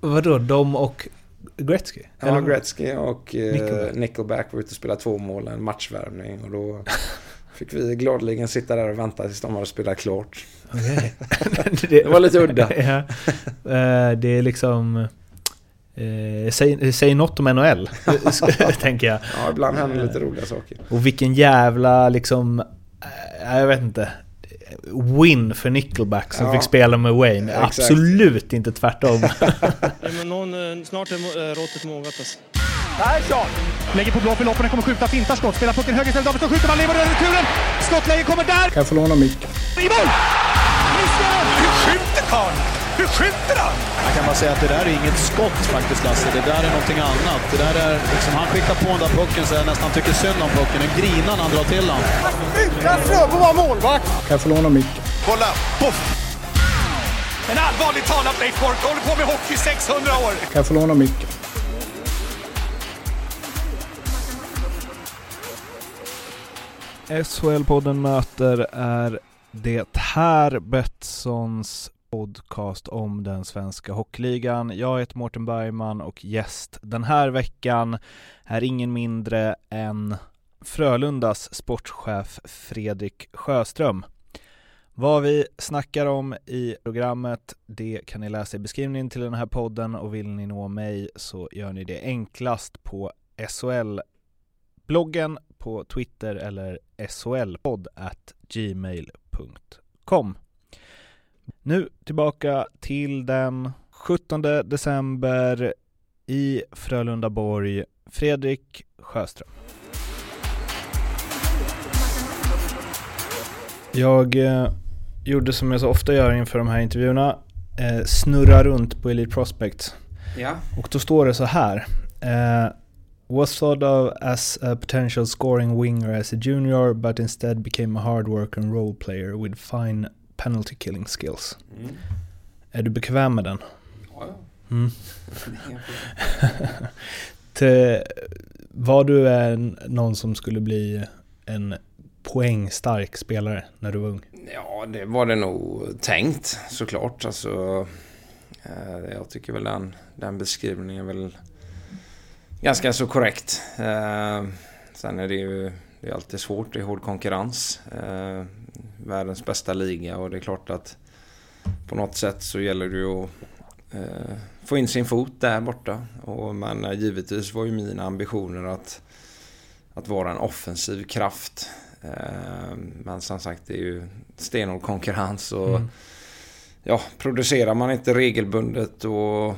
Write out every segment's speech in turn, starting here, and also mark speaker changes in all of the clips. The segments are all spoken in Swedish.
Speaker 1: Vadå, de och Gretzky?
Speaker 2: Ja,
Speaker 1: Eller-
Speaker 2: Gretzky och eh,
Speaker 1: Nickelback.
Speaker 2: Nickelback. var ute och spelade två mål, en matchvärmning och då fick vi gladeligen sitta där och vänta tills de hade spelat klart.
Speaker 1: Okej.
Speaker 2: Det var lite udda.
Speaker 1: ja. Eh, Det är liksom... Eh, säg, säg något om NHL, tänker jag.
Speaker 2: Ja, ibland händer lite roliga saker.
Speaker 1: Och vilken jävla liksom... eh, Jag vet inte. Win för Nickelback som
Speaker 2: Ja.
Speaker 1: fick spela med Wayne.
Speaker 2: Exakt.
Speaker 1: Absolut inte tvärtom.
Speaker 3: Men någon, eh, snart är eh, råttet mogat alltså.
Speaker 4: Persson! Lägger på blå för loppen, kommer skjuta, fintar skott, spelar pucken höger istället, Davidsson skjuter, man lever över returen! Skottläge kommer där!
Speaker 5: Kan jag få låna micken?
Speaker 4: I mål! Missar!
Speaker 6: Hur skjuter karln? Hur skjuter han?
Speaker 7: Jag kan bara säga att det där är inget skott faktiskt Lasse. Det där är någonting annat. Det där är liksom, han skickar på den där pucken så jag nästan tycker synd om pucken. Den grinar när han drar till den.
Speaker 4: Utan Fröbo var målvakt!
Speaker 5: Kan jag få låna micken?
Speaker 6: Kolla! Poff! Men allvarligt talat Leif Boork, du håller på med hockey i 600 år!
Speaker 5: Kan jag få låna micken?
Speaker 1: SHL-podden möter är det här Betssons podcast om den svenska hockeyligan. Jag heter Mårten Bergman och gäst den här veckan är ingen mindre än Frölundas sportchef Fredrik Sjöström. Vad vi snackar om i programmet det kan ni läsa i beskrivningen till den här podden och vill ni nå mig så gör ni det enklast på SHL-bloggen på Twitter eller SHLpodd at gmail.com. Nu tillbaka till den 17 december i Frölundaborg. Fredrik Sjöström. Jag eh, gjorde som jag så ofta gör inför de här intervjuerna, eh, snurra runt på Elite Prospect.
Speaker 2: Ja.
Speaker 1: Och då står det så här. Eh, was thought of as a potential scoring winger as a junior but instead became a hard worker and role player with fine penalty killing skills.
Speaker 2: Mm.
Speaker 1: Är du bekväm med den?
Speaker 2: Ja.
Speaker 1: Mm. Till, var du en, någon som skulle bli en poängstark spelare när du var ung?
Speaker 2: Ja, det var det nog tänkt såklart. Alltså, eh, jag tycker väl den, den beskrivningen är väl ganska så korrekt. Eh, sen är det ju det är alltid svårt, det är hård konkurrens. Eh, världens bästa liga och det är klart att på något sätt så gäller det ju att eh, få in sin fot där borta. Och, men eh, givetvis var ju mina ambitioner att, att vara en offensiv kraft. Eh, Men som sagt det är ju stenhård konkurrens och
Speaker 1: Mm.
Speaker 2: ja, producerar man inte regelbundet och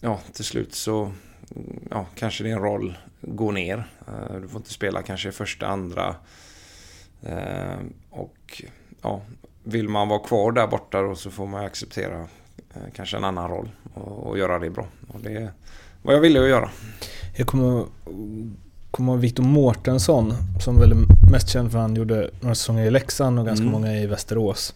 Speaker 2: ja, till slut så ja, kanske din roll går ner. Eh, Du får inte spela kanske första, andra. Eh, Och ja, vill man vara kvar där borta då så får man acceptera eh, kanske en annan roll och, och göra det bra. Och det är vad jag ville att göra.
Speaker 1: Jag kommer, kommer ihåg Victor Mårtensson som väl är mest känd för han gjorde några säsonger i Leksand och ganska
Speaker 2: Mm.
Speaker 1: många i Västerås.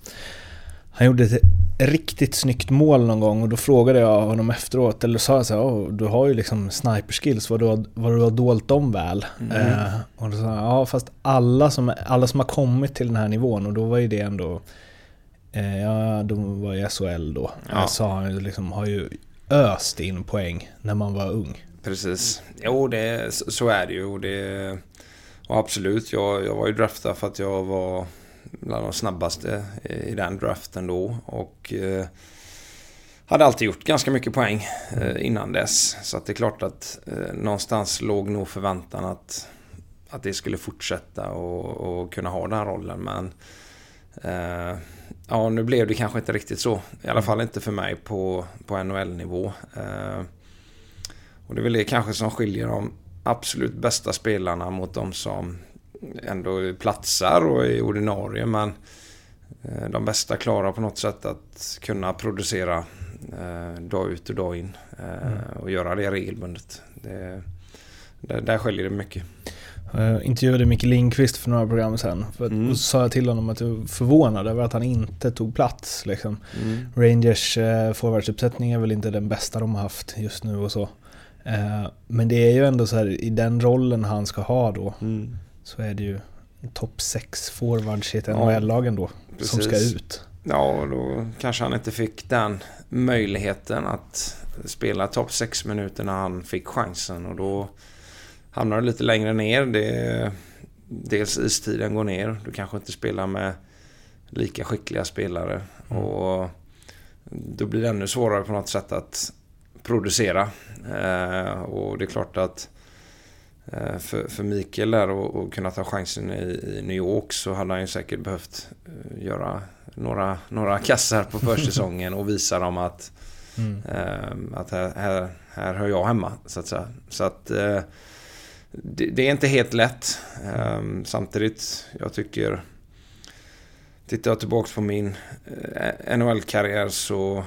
Speaker 1: Han gjorde ett riktigt snyggt mål någon gång och då frågade jag honom efteråt, eller sa jag så här, "Åh, du har ju liksom sniperskills, vad du har, vad du har dolt dem väl?
Speaker 2: Mm.
Speaker 1: Eh, och då sa han, ja fast alla som, alla som har kommit till den här nivån och då var ju det ändå, eh, ja de var i SHL då,
Speaker 2: Ja.
Speaker 1: eh, sa han liksom, har ju öst in poäng när man var ung.
Speaker 2: Precis. Jo, det, så så är det ju. Och det, och absolut, jag, jag var ju draftad för att jag var bland de snabbaste i den draften då. Och eh, hade alltid gjort ganska mycket poäng eh, innan dess. Så att det är klart att eh, någonstans låg nog förväntan att, att det skulle fortsätta och, och kunna ha den rollen. Men eh, ja, nu blev det kanske inte riktigt så. I alla fall inte för mig på, på NHL-nivå. Eh, och det är väl det kanske som skiljer de absolut bästa spelarna mot de som ändå platsar och är ordinarie. Men eh, de bästa klarar på något sätt att kunna producera eh, dag ut och dag in. eh, Och göra det regelbundet. Det, där, där skiljer det mycket.
Speaker 1: Jag intervjuade Micke Lindqvist för några program sen. För att,
Speaker 2: Mm.
Speaker 1: Och så sa jag till honom att jag var förvånad över att han inte tog plats. Liksom.
Speaker 2: Mm.
Speaker 1: Rangers eh, forwardsuppsättning är väl inte den bästa de har haft just nu och så. Eh, men det är ju ändå så här, i den rollen han ska ha då, så är det ju topp 6 forwards i ett
Speaker 2: Ja,
Speaker 1: NHL-lagen då, som ska ut.
Speaker 2: Ja, då kanske han inte fick den möjligheten att spela topp 6 minuter när han fick chansen och då hamnar du lite längre ner. Det, dels istiden går ner. Du kanske inte spelar med lika skickliga spelare. Mm. Och då blir det ännu svårare på något sätt att producera. Eh, och det är klart att för, för Mikael där att kunna ta chansen i, i, New York så hade han ju säkert behövt eh, göra några, några kassar på försäsongen och visa dem att, mm. eh, att här, här, här hör jag hemma. Så att säga. Så att eh, det, det, är inte helt lätt. Eh, samtidigt, jag tycker Tittar jag tillbaka på min eh, NHL-karriär så,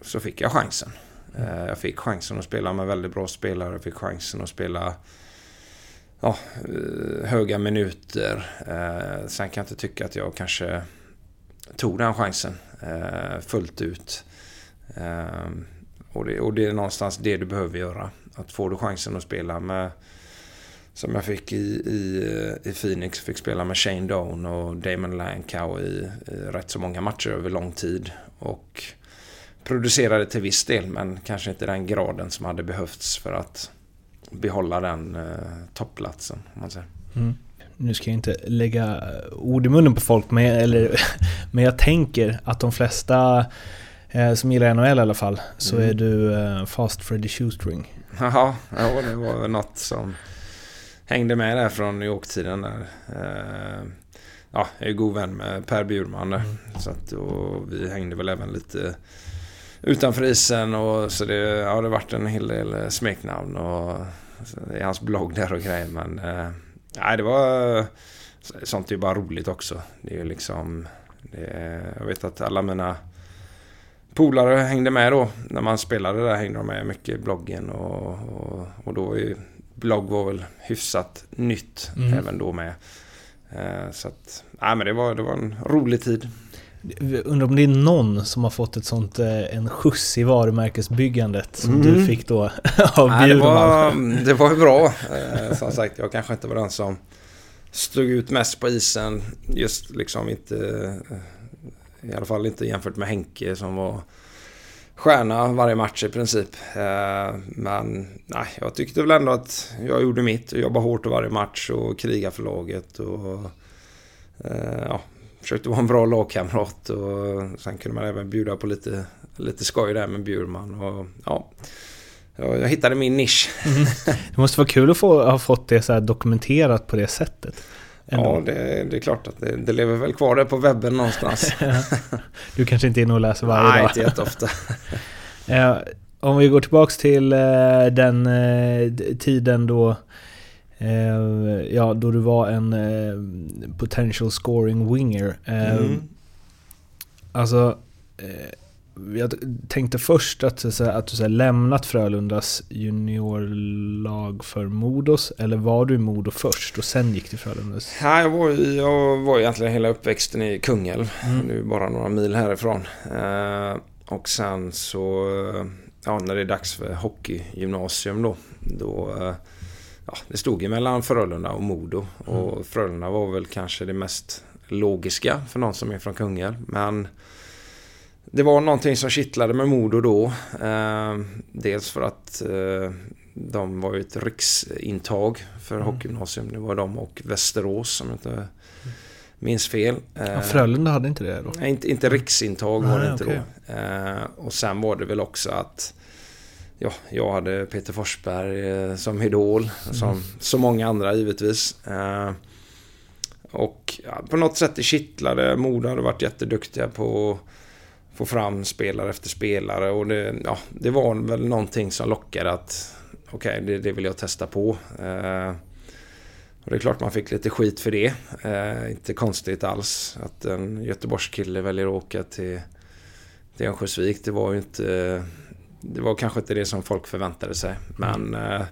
Speaker 2: så fick jag chansen. Mm. Jag fick chansen att spela med väldigt bra spelare. Jag fick chansen att spela ja, eh, höga minuter. Eh, sen kan jag inte tycka att jag kanske tog den chansen eh, fullt ut. Och det, och det är någonstans det du behöver göra. Att får du chansen att spela med som jag fick i, i, i Phoenix. Fick spela med Shane Doan och Damon Lankow i, i rätt så många matcher över lång tid. Och producerade till viss del men kanske inte den graden som hade behövts för att behålla den eh, toppplatsen. Om man säger.
Speaker 1: Mm. Nu ska jag inte lägga ord i munnen på folk men, eller, men jag tänker att de flesta eh, som gillar NHL i alla fall så mm. är du eh, Fast Freddy Shoestring.
Speaker 2: Ja, det var något som hängde med där från New York-tiden där. Eh, ja, jag är god vän med Per Bjurman där. Mm. Så att, och vi hängde väl även lite utanför isen och så det, ja, det varit en hel del smeknamn och i hans blogg där och grejer. Men eh, nej, det var... Sånt är ju bara roligt också. Det är ju liksom... Det, jag vet att alla mina polare hängde med då. När man spelade där hängde de med mycket i bloggen och, och, och då var ju blogg var väl hyfsat nytt mm. även då med. Eh, så att, nej men det var, det var en rolig tid.
Speaker 1: Undrar om det är någon som har fått ett sånt, eh, en skjuts i varumärkesbyggandet som mm. du fick då av
Speaker 2: Nej, det, var, det var ju bra. Eh, som sagt, jag kanske inte var den som stod ut mest på isen. Just liksom inte... I alla fall inte jämfört med Henke som var stjärna varje match i princip. Eh, men nej, jag tyckte väl ändå att jag gjorde mitt och jobbade hårt varje match och kriga för laget. Och, eh, ja, försökte vara en bra lagkamrat och sen kunde man även bjuda på lite, lite skoj där med Bjurman. Och, ja, jag hittade min nisch. Mm.
Speaker 1: Det måste vara kul att få, ha fått det så dokumenterat på det sättet.
Speaker 2: Ändå. Ja, det, det, är klart att det, det, lever väl kvar där på webben någonstans.
Speaker 1: du kanske inte är inne och läser varje
Speaker 2: Nej,
Speaker 1: dag?
Speaker 2: Nej, inte jätteofta.
Speaker 1: om vi går tillbaks till eh, den eh, tiden då Ja, då du var en potential scoring winger. Mm. Alltså jag tänkte först att, att du så lämnat Frölundas juniorlag för Modos, eller var du i Modo först och sen gick till Frölundas?
Speaker 2: Ja, jag, var, jag var egentligen hela uppväxten i Kungälv, mm. nu bara några mil härifrån. Eh, och sen så, ja, när det är dags för hockeygymnasium då, då eh, ja, det stod ju mellan Frölunda och Modo. Mm. Och Frölunda var väl kanske det mest logiska för någon som är från Kungälv. Men det var någonting som kittlade med Modo då. Eh, dels för att eh, de var ju ett riksintag för mm. hockeygymnasium. Det var de och Västerås om jag inte minns fel.
Speaker 1: Eh, ja, Frölunda hade inte det då?
Speaker 2: Nej, inte, inte riksintag var det inte okay. då. Eh, och sen var det väl också att ja, jag hade Peter Forsberg eh, som idol. Mm. Som så många andra givetvis. Eh, och ja, på något sätt det kittlade. Modo hade varit jätteduktiga på få fram spelare efter spelare och det, ja, det var väl någonting som lockade att okej, okay, det, det, vill jag testa på. Eh, och det är klart man fick lite skit för det. Eh, inte konstigt alls att en Göteborgskille väljer att åka till, till Örnsköldsvik. Det var ju inte... Det var kanske inte det som folk förväntade sig. Men eh,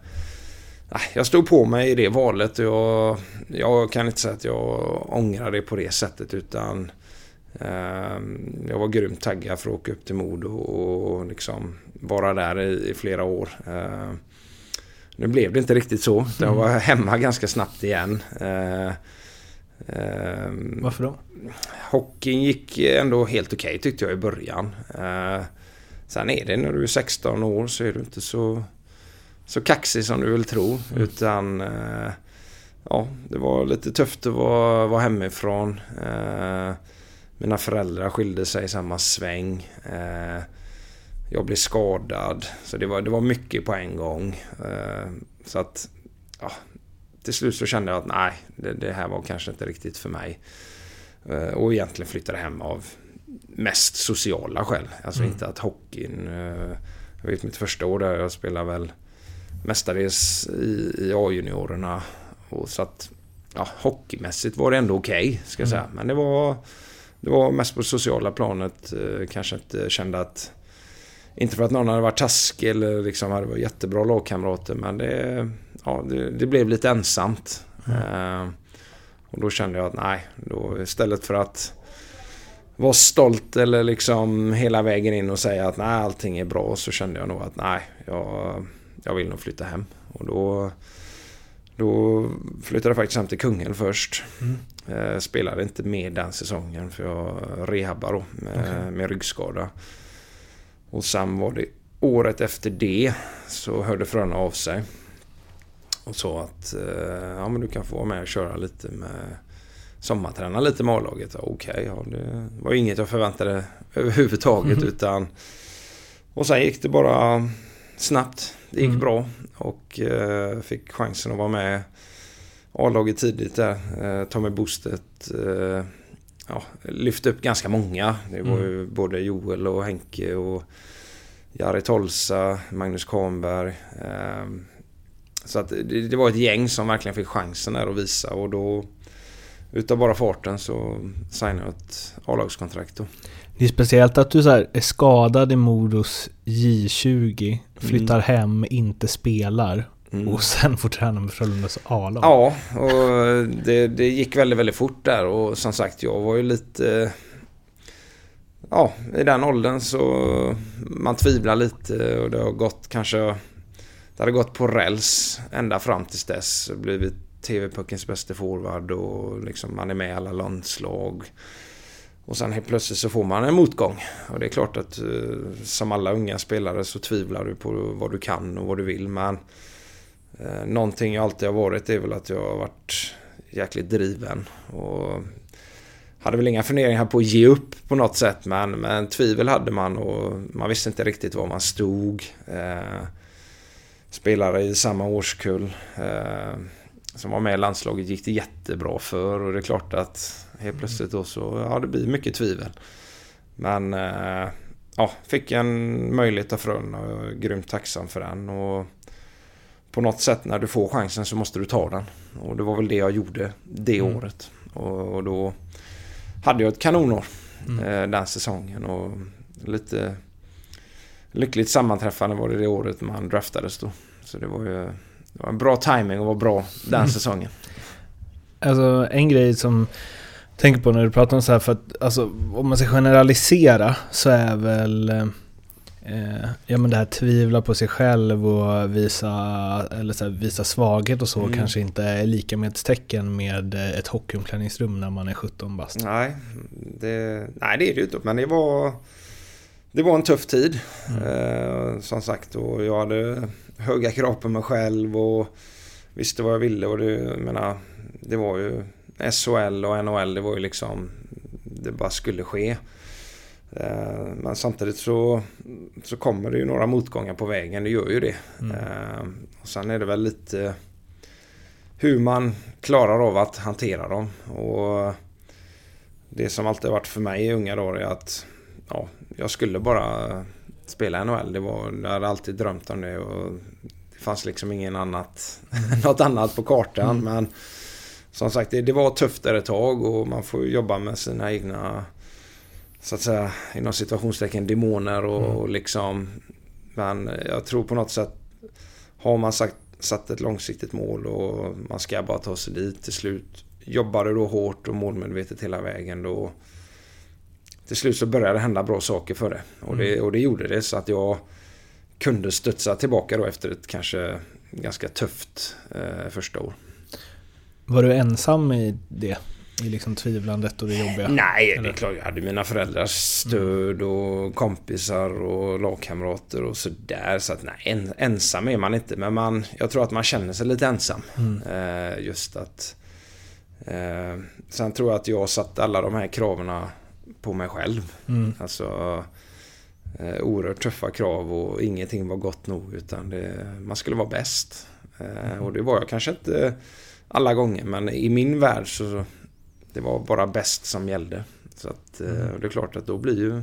Speaker 2: jag stod på mig i det valet och jag, jag kan inte säga att jag ångrar det på det sättet utan Ehm, jag var grymt taggad för att åka upp till Modo och liksom vara där i, flera år. Ehm, nu blev det inte riktigt så. Jag var hemma ganska snabbt igen. Ehm, Ehm,
Speaker 1: Varför då?
Speaker 2: hockeyn gick ändå helt okej okay, tyckte jag i början. Sen är det när du är 16 år så är du inte så, så kaxig som du vill tro. Mm. Utan eh, ja, det var lite tufft att vara, vara hemifrån. Eh, mina föräldrar skilde sig i samma sväng. Eh, jag blev skadad. Så det var, det var mycket på en gång. Så att ja, till slut så kände jag att nej, det, det här var kanske inte riktigt för mig. Och egentligen flyttade hem av mest sociala skäl. Alltså mm. inte att hockeyn... Eh, jag vet mitt första år där jag spelade väl mestadels i, i A-juniorerna. Och så att ja, hockeymässigt var det ändå okej, okay, ska jag säga. Mm. Men det var, det var mest på sociala planet. Eh, kanske inte kände att... Inte för att någon hade varit taskig eller liksom hade varit jättebra lagkamrater, men det, ja, det, det blev lite ensamt. Mm. Och då kände jag att nej, då istället för att vara stolt eller liksom hela vägen in och säga att nej, allting är bra så kände jag nog att nej, jag, jag vill nog flytta hem. Och då, då flyttade jag faktiskt hem till Kungälv först. Mm. Eh, spelade inte med den säsongen för jag rehabbade då med, okay. med ryggskada. Och sen var det året efter det så hörde Frölunda av sig. Och sa att eh, ja, men du kan få vara med och köra lite med sommarträna lite med A-laget. Okej, okay, ja, det var inget jag förväntade överhuvudtaget. Mm. utan Och sen gick det bara snabbt. Det gick mm. bra och eh, fick chansen att vara med A-laget tidigt där. Eh, ta med boostet. Eh, ja, lyfte upp ganska många. Det var ju mm. både Joel och Henke och Jari Tolsa, Magnus Kahnberg. Eh, så att det, det, var ett gäng som verkligen fick chansen där att visa och då utav bara farten så signade jag ett A-lagskontrakt då.
Speaker 1: Det är speciellt att du så är skadad i Modos J20, flyttar mm. hem, inte spelar mm. och sen får träna med Frölundas A-lag.
Speaker 2: Ja, och det, det gick väldigt, väldigt fort där och som sagt jag var ju lite... Ja, i den åldern så man tvivlar lite och det har gått kanske det hade gått på räls ända fram tills dess. Blivit TV-puckens bästa forward och liksom man är med i alla landslag. Och sen helt plötsligt så får man en motgång. Och det är klart att eh, som alla unga spelare så tvivlar du på vad du kan och vad du vill. Men eh, någonting jag alltid har varit är väl att jag har varit jäkligt driven. Och hade väl inga funderingar på att ge upp på något sätt men, men tvivel hade man och man visste inte riktigt var man stod. Eh, spelare i samma årskull eh, som var med i landslaget gick det jättebra för och det är klart att helt plötsligt då så, ja det blir mycket tvivel. Men eh, ja, fick en möjlighet av Frölunda och jag är grymt tacksam för den. Och på något sätt när du får chansen så måste du ta den. Och det var väl det jag gjorde det mm. året. Och, och, då hade jag ett kanonår mm. eh, den säsongen. Och lite lyckligt sammanträffande var det det året man draftades då. Så det var ju det var en bra timing och var bra den mm. säsongen.
Speaker 1: Alltså en grej som jag tänker på när du pratar om så här, för att alltså, om man ska generalisera så är väl eh, ja men det här tvivla på sig själv och visa, eller så här, visa svaghet och så mm. kanske inte är lika med ett tecken med ett hockeyomklädningsrum när man är 17 bast.
Speaker 2: Nej, det, nej, det är det ju inte. Men det var det var en tuff tid. Mm. Eh, som sagt, och jag hade höga krav på mig själv och visste vad jag ville. Och det, jag menar, det var ju SHL och NHL, det var ju liksom... Det bara skulle ske. Eh, men samtidigt så, så kommer det ju några motgångar på vägen, det gör ju det. Mm. Eh, och sen är det väl lite hur man klarar av att hantera dem. Och det som alltid varit för mig i unga dagar är att ja, jag skulle bara spela NHL. Det var, jag hade alltid drömt om det och det fanns liksom ingen annat, något annat på kartan. Mm. Men som sagt, det, det var tufft där ett tag och man får jobba med sina egna, så att säga, inom situationstecken demoner och, mm. och liksom. Men jag tror på något sätt, har man sagt, satt ett långsiktigt mål och man ska bara ta sig dit till slut. Jobbar du då hårt och målmedvetet hela vägen då till slut så började det hända bra saker för det. Och, det. och det gjorde det så att jag kunde studsa tillbaka då efter ett kanske ganska tufft eh, första år.
Speaker 1: Var du ensam i det? i liksom tvivlandet och det jobbiga?
Speaker 2: Nej, det
Speaker 1: Eller?
Speaker 2: är klart. Jag hade mina föräldrars stöd och kompisar och lagkamrater och sådär. Så att nej, en, ensam är man inte. Men man, jag tror att man känner sig lite ensam.
Speaker 1: Mm.
Speaker 2: Eh, just att... Eh, sen tror jag att jag satt alla de här kraven på mig själv.
Speaker 1: Mm.
Speaker 2: Alltså... Eh, oerhört tuffa krav och ingenting var gott nog utan det, man skulle vara bäst. Eh, och det var jag kanske inte alla gånger men i min värld så det var bara bäst som gällde. Så att eh, det är klart att då blir ju,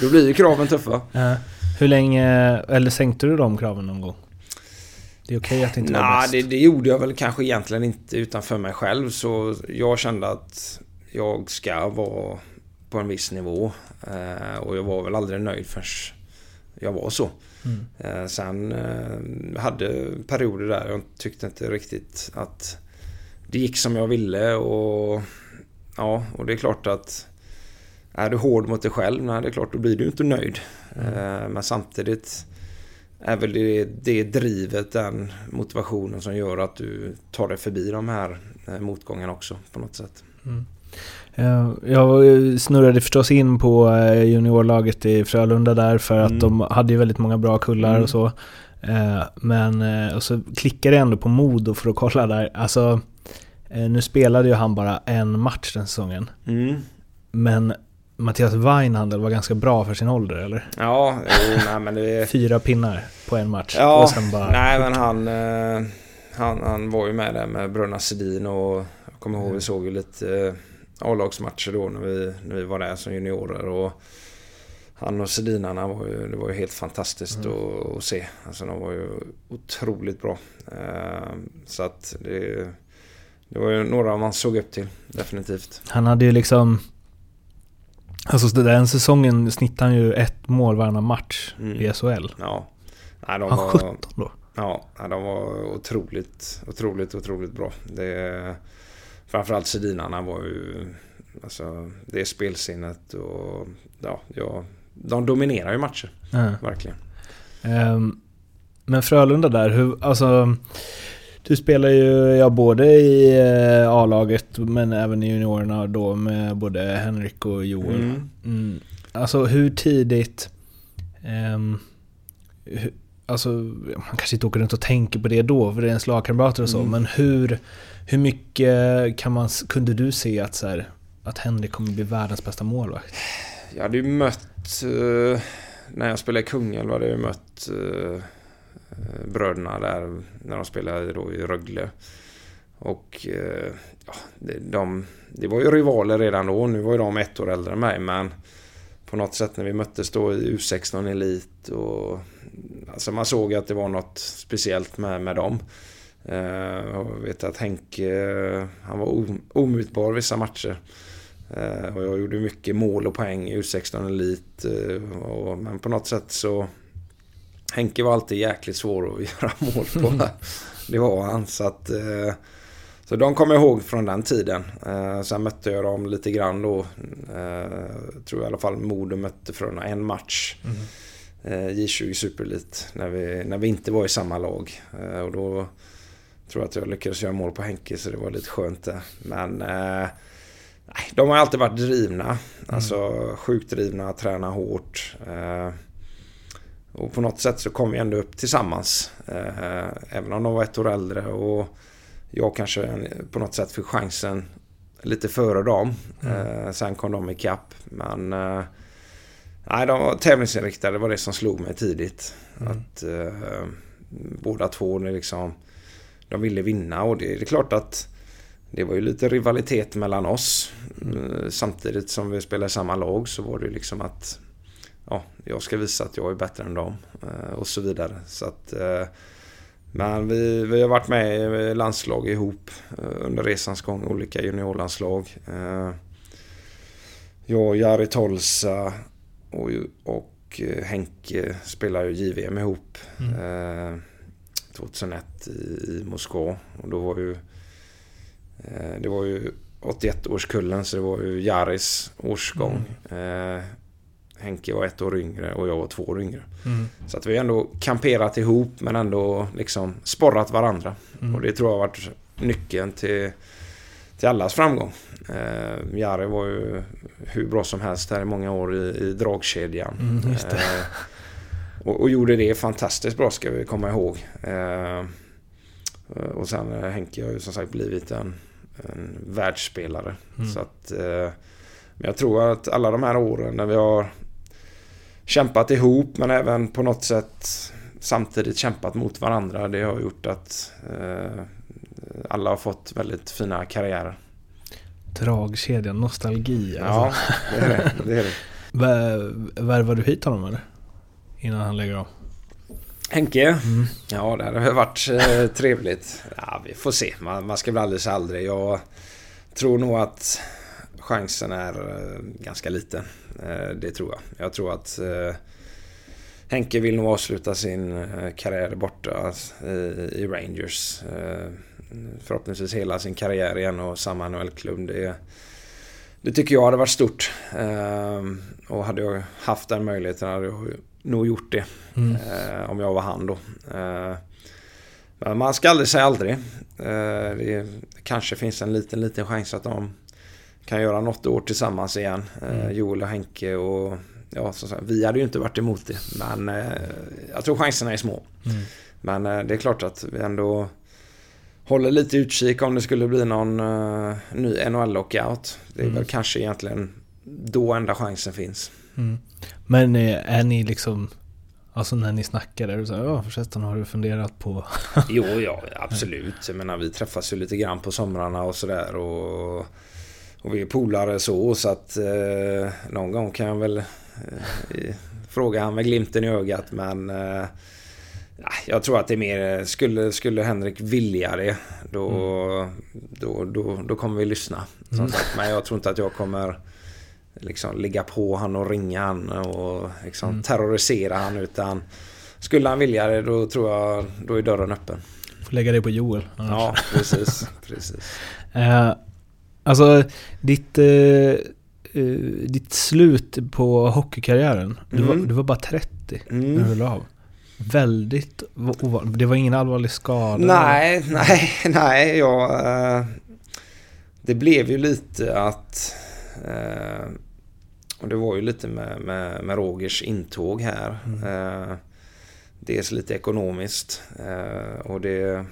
Speaker 2: då blir ju kraven tuffa.
Speaker 1: Hur länge, eller sänkte du de kraven någon gång? Det är okej att det inte var
Speaker 2: Nej,
Speaker 1: bäst.
Speaker 2: det, det gjorde jag väl kanske egentligen inte utanför mig själv. Så jag kände att jag ska vara på en viss nivå. Eh, och jag var väl aldrig nöjd förrän jag var så.
Speaker 1: Mm.
Speaker 2: Eh, sen eh, hade perioder där jag tyckte inte riktigt att det gick som jag ville. Och ja, och det är klart att är du hård mot dig själv, nej det är klart då blir du inte nöjd. Eh, men samtidigt är väl det, det drivet, den motivationen som gör att du tar dig förbi de här motgångarna också på något sätt.
Speaker 1: Eh, Jag snurrade förstås in på eh, juniorlaget i Frölunda där för att
Speaker 2: Mm.
Speaker 1: de hade ju väldigt många bra kullar
Speaker 2: Mm.
Speaker 1: och så. Eh, Men, eh, och så klickade jag ändå på Modo för att kolla där. Alltså, eh, nu spelade ju han bara en match den säsongen.
Speaker 2: Mm.
Speaker 1: Men Mattias Weinhandel var ganska bra för sin ålder, eller?
Speaker 2: Ja, nej men det är...
Speaker 1: Fyra pinnar på en match.
Speaker 2: Ja,
Speaker 1: och sen bara...
Speaker 2: nej men han, eh, han, han var ju med där med Brunna Sedin och jag kommer ihåg vi såg ju lite eh, A-lagsmatcher då när vi, när vi var där som juniorer och han och Sedinarna var ju, det var ju helt fantastiskt att, att se. Alltså de var ju otroligt bra. Eh, Så att det, det var ju några man såg upp till, definitivt.
Speaker 1: Han hade ju liksom... Alltså så den säsongen snittade han ju ett mål varannan match
Speaker 2: Mm.
Speaker 1: i SHL.
Speaker 2: Ja. Nej, de
Speaker 1: Han
Speaker 2: var,
Speaker 1: 17 då.
Speaker 2: Ja, ja, de var otroligt, otroligt, otroligt bra. Det, framförallt Sedinarna var ju... Alltså, det är spelsinnet och... Ja, ja, de dominerar ju matcher,
Speaker 1: Ja.
Speaker 2: verkligen.
Speaker 1: Ehm, Men Frölunda där, hur, alltså... Du spelar ju ja, både i eh, A-laget men även i juniorerna då med både Henrik och Joel.
Speaker 2: Mm.
Speaker 1: Mm. Alltså hur tidigt... hu- alltså man kanske inte åker runt och tänker på det då för det är ens lagkamrater och så.
Speaker 2: Mm.
Speaker 1: Men hur, hur mycket kan man, kunde du se att, så här, att Henrik kommer bli världens bästa målvakt?
Speaker 2: Jag hade ju mött... eh, när jag spelade i Kungälv hade jag ju mött eh, bröderna där när de spelade då i Rögle. Och eh, ja, de, det var ju rivaler redan då. Nu var ju de ett år äldre än mig men på något sätt när vi möttes då i U16 Elit och alltså man såg att det var något speciellt med, med dem. Eh, jag vet att Henke, eh, han var omutbar vissa matcher. Eh, och jag gjorde mycket mål och poäng i U16 Elit. eh, och, men på något sätt så... Henke var alltid jäkligt svår att göra mål på. det var han. Så att... Eh, så de kommer jag ihåg från den tiden. Eh, sen mötte jag dem lite grann då. Eh, tror i alla fall Modo mötte från en match. Eh, J20 Superelit. När vi, när vi inte var i samma lag. Eh, och då tror jag att jag lyckades göra mål på Henke så det var lite skönt det. Men... Eh, Nej, de har alltid varit drivna. Alltså sjukt drivna, tränar hårt. Eh, och på något sätt så kom vi ändå upp tillsammans. Eh, även om de var ett år äldre och jag kanske på något sätt fick chansen lite före dem. Eh, sen kom de ikapp. Men eh, nej, de var tävlingsinriktade. Det var det som slog mig tidigt. Att eh, båda två liksom, de ville vinna och det, det är klart att det var ju lite rivalitet mellan oss. Eh, Samtidigt som vi spelade samma lag så var det ju liksom att ja, jag ska visa att jag är bättre än dem eh, och så vidare. Så att, eh, men vi, vi har varit med i landslag ihop under resans gång, olika juniorlandslag. Jag, och Jari Tolsa och, och eh, Henke spelar ju JVM ihop. Eh, 2001 i, i Moskva. Och då var ju eh, det var ju 81-årskullen så det var ju Jaris årsgång. Eh, Henke var ett år yngre och jag var två år yngre. Så att vi har ändå kamperat ihop men ändå liksom sporrat varandra. Och det tror jag har varit nyckeln till, till allas framgång. Eh, Jari var ju hur bra som helst här i många år i, i dragkedjan.
Speaker 1: Mm.
Speaker 2: Eh, och, och gjorde det fantastiskt bra ska vi komma ihåg. Eh, och sen eh, Henke har ju som sagt blivit en, en världsspelare.
Speaker 1: Mm.
Speaker 2: Så att, eh, men jag tror att alla de här åren när vi har kämpat ihop men även på något sätt samtidigt kämpat mot varandra. Det har gjort att eh, alla har fått väldigt fina karriärer.
Speaker 1: Dragkedjan, nostalgi
Speaker 2: Ja,
Speaker 1: alltså.
Speaker 2: det är det. det, är det.
Speaker 1: Vär- Värvade du hit honom eller? Innan han lägger av?
Speaker 2: Henke?
Speaker 1: Mm.
Speaker 2: Ja, det hade varit eh, trevligt. Ja, vi får se. Man, man ska väl aldrig säga aldrig. Jag tror nog att chansen är eh, ganska liten. Eh, det tror jag. Jag tror att Henke vill nog avsluta sin karriär borta i, i Rangers. Förhoppningsvis hela sin karriär igen och samma NHL-klubb. Det, det tycker jag hade varit stort. Eh, och hade jag haft den möjligheten hade jag nog gjort det.
Speaker 1: Mm.
Speaker 2: Eh, om jag var han då. Eh, men man ska aldrig säga aldrig. Eh, det kanske finns en liten, liten chans att de kan göra något år tillsammans igen.
Speaker 1: Mm.
Speaker 2: Joel och Henke och ja, som sagt, vi hade ju inte varit emot det. Men eh, jag tror chanserna är små.
Speaker 1: Mm.
Speaker 2: Men eh, det är klart att vi ändå håller lite utkik om det skulle bli någon uh, ny NHL-lockout. Det är
Speaker 1: Mm.
Speaker 2: väl kanske egentligen då enda chansen finns.
Speaker 1: Mm. Men eh, är ni liksom, alltså när ni snackar, är du såhär, ja förresten har du funderat på...
Speaker 2: Jo, ja, absolut. Jag menar, vi träffas ju lite grann på somrarna och sådär. Och, och vi är polare så, så att eh, någon gång kan jag väl eh, fråga han med glimten i ögat. Men eh, ja, jag tror att det är mer, skulle, skulle Henrik vilja det, då, då, då, då kommer vi lyssna.
Speaker 1: Mm.
Speaker 2: Men jag tror inte att jag kommer liksom ligga på han och ringa han och liksom
Speaker 1: Mm.
Speaker 2: terrorisera han. Utan skulle han vilja det, då tror jag, då är dörren öppen.
Speaker 1: Får lägga det på Joel. annars.
Speaker 2: Ja, precis. precis.
Speaker 1: Eh, alltså ditt, eh, ditt slut på hockeykarriären, du, var,
Speaker 2: Mm.
Speaker 1: du var bara 30 när du
Speaker 2: Mm.
Speaker 1: la av. Väldigt ovanligt. Det var ingen allvarlig skada?
Speaker 2: Nej, nej, nej. Jag, eh, det blev ju lite att... Eh, och det var ju lite med, med, med Rogers intåg här. Eh, dels lite ekonomiskt. Och det,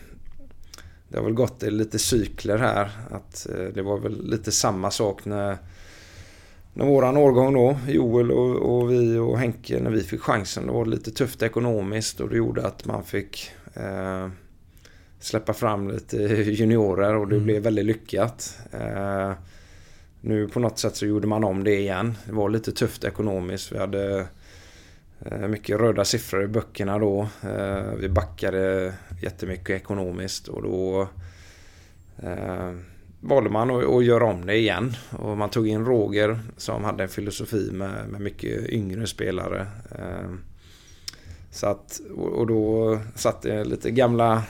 Speaker 2: det har väl gått lite cykler här. Att det var väl lite samma sak när, när våran årgång då, Joel och, och vi och Henke, när vi fick chansen. Då var det lite tufft ekonomiskt och det gjorde att man fick eh, släppa fram lite juniorer och det
Speaker 1: Mm.
Speaker 2: blev väldigt lyckat. Eh, nu på något sätt så gjorde man om det igen. Det var lite tufft ekonomiskt. Vi hade eh, mycket röda siffror i böckerna då. Eh, vi backade jättemycket ekonomiskt och då eh, valde man att, göra om det igen. Och man tog in Roger som hade en filosofi med, med mycket yngre spelare. Eh, så att, och då satt det lite gamla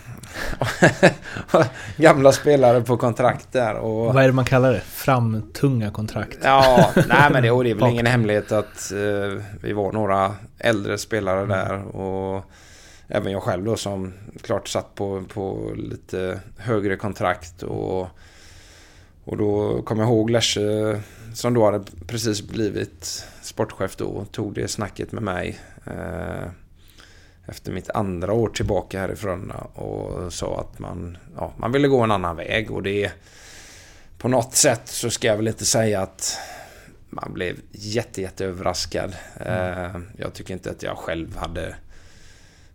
Speaker 2: gamla spelare på kontrakt där. Och,
Speaker 1: Vad är det man kallar det? Framtunga kontrakt?
Speaker 2: Ja, nej men det, och det är väl ingen hemlighet att eh, vi var några äldre spelare där och även jag själv då som klart satt på, på lite högre kontrakt och, och då kom jag ihåg Lesche som då hade precis blivit sportchef då tog det snacket med mig eh, efter mitt andra år tillbaka härifrån och sa att man, ja, man ville gå en annan väg. Och det på något sätt så ska jag väl inte säga att man blev jätte, jätte överraskad. Eh, jag tycker inte att jag själv hade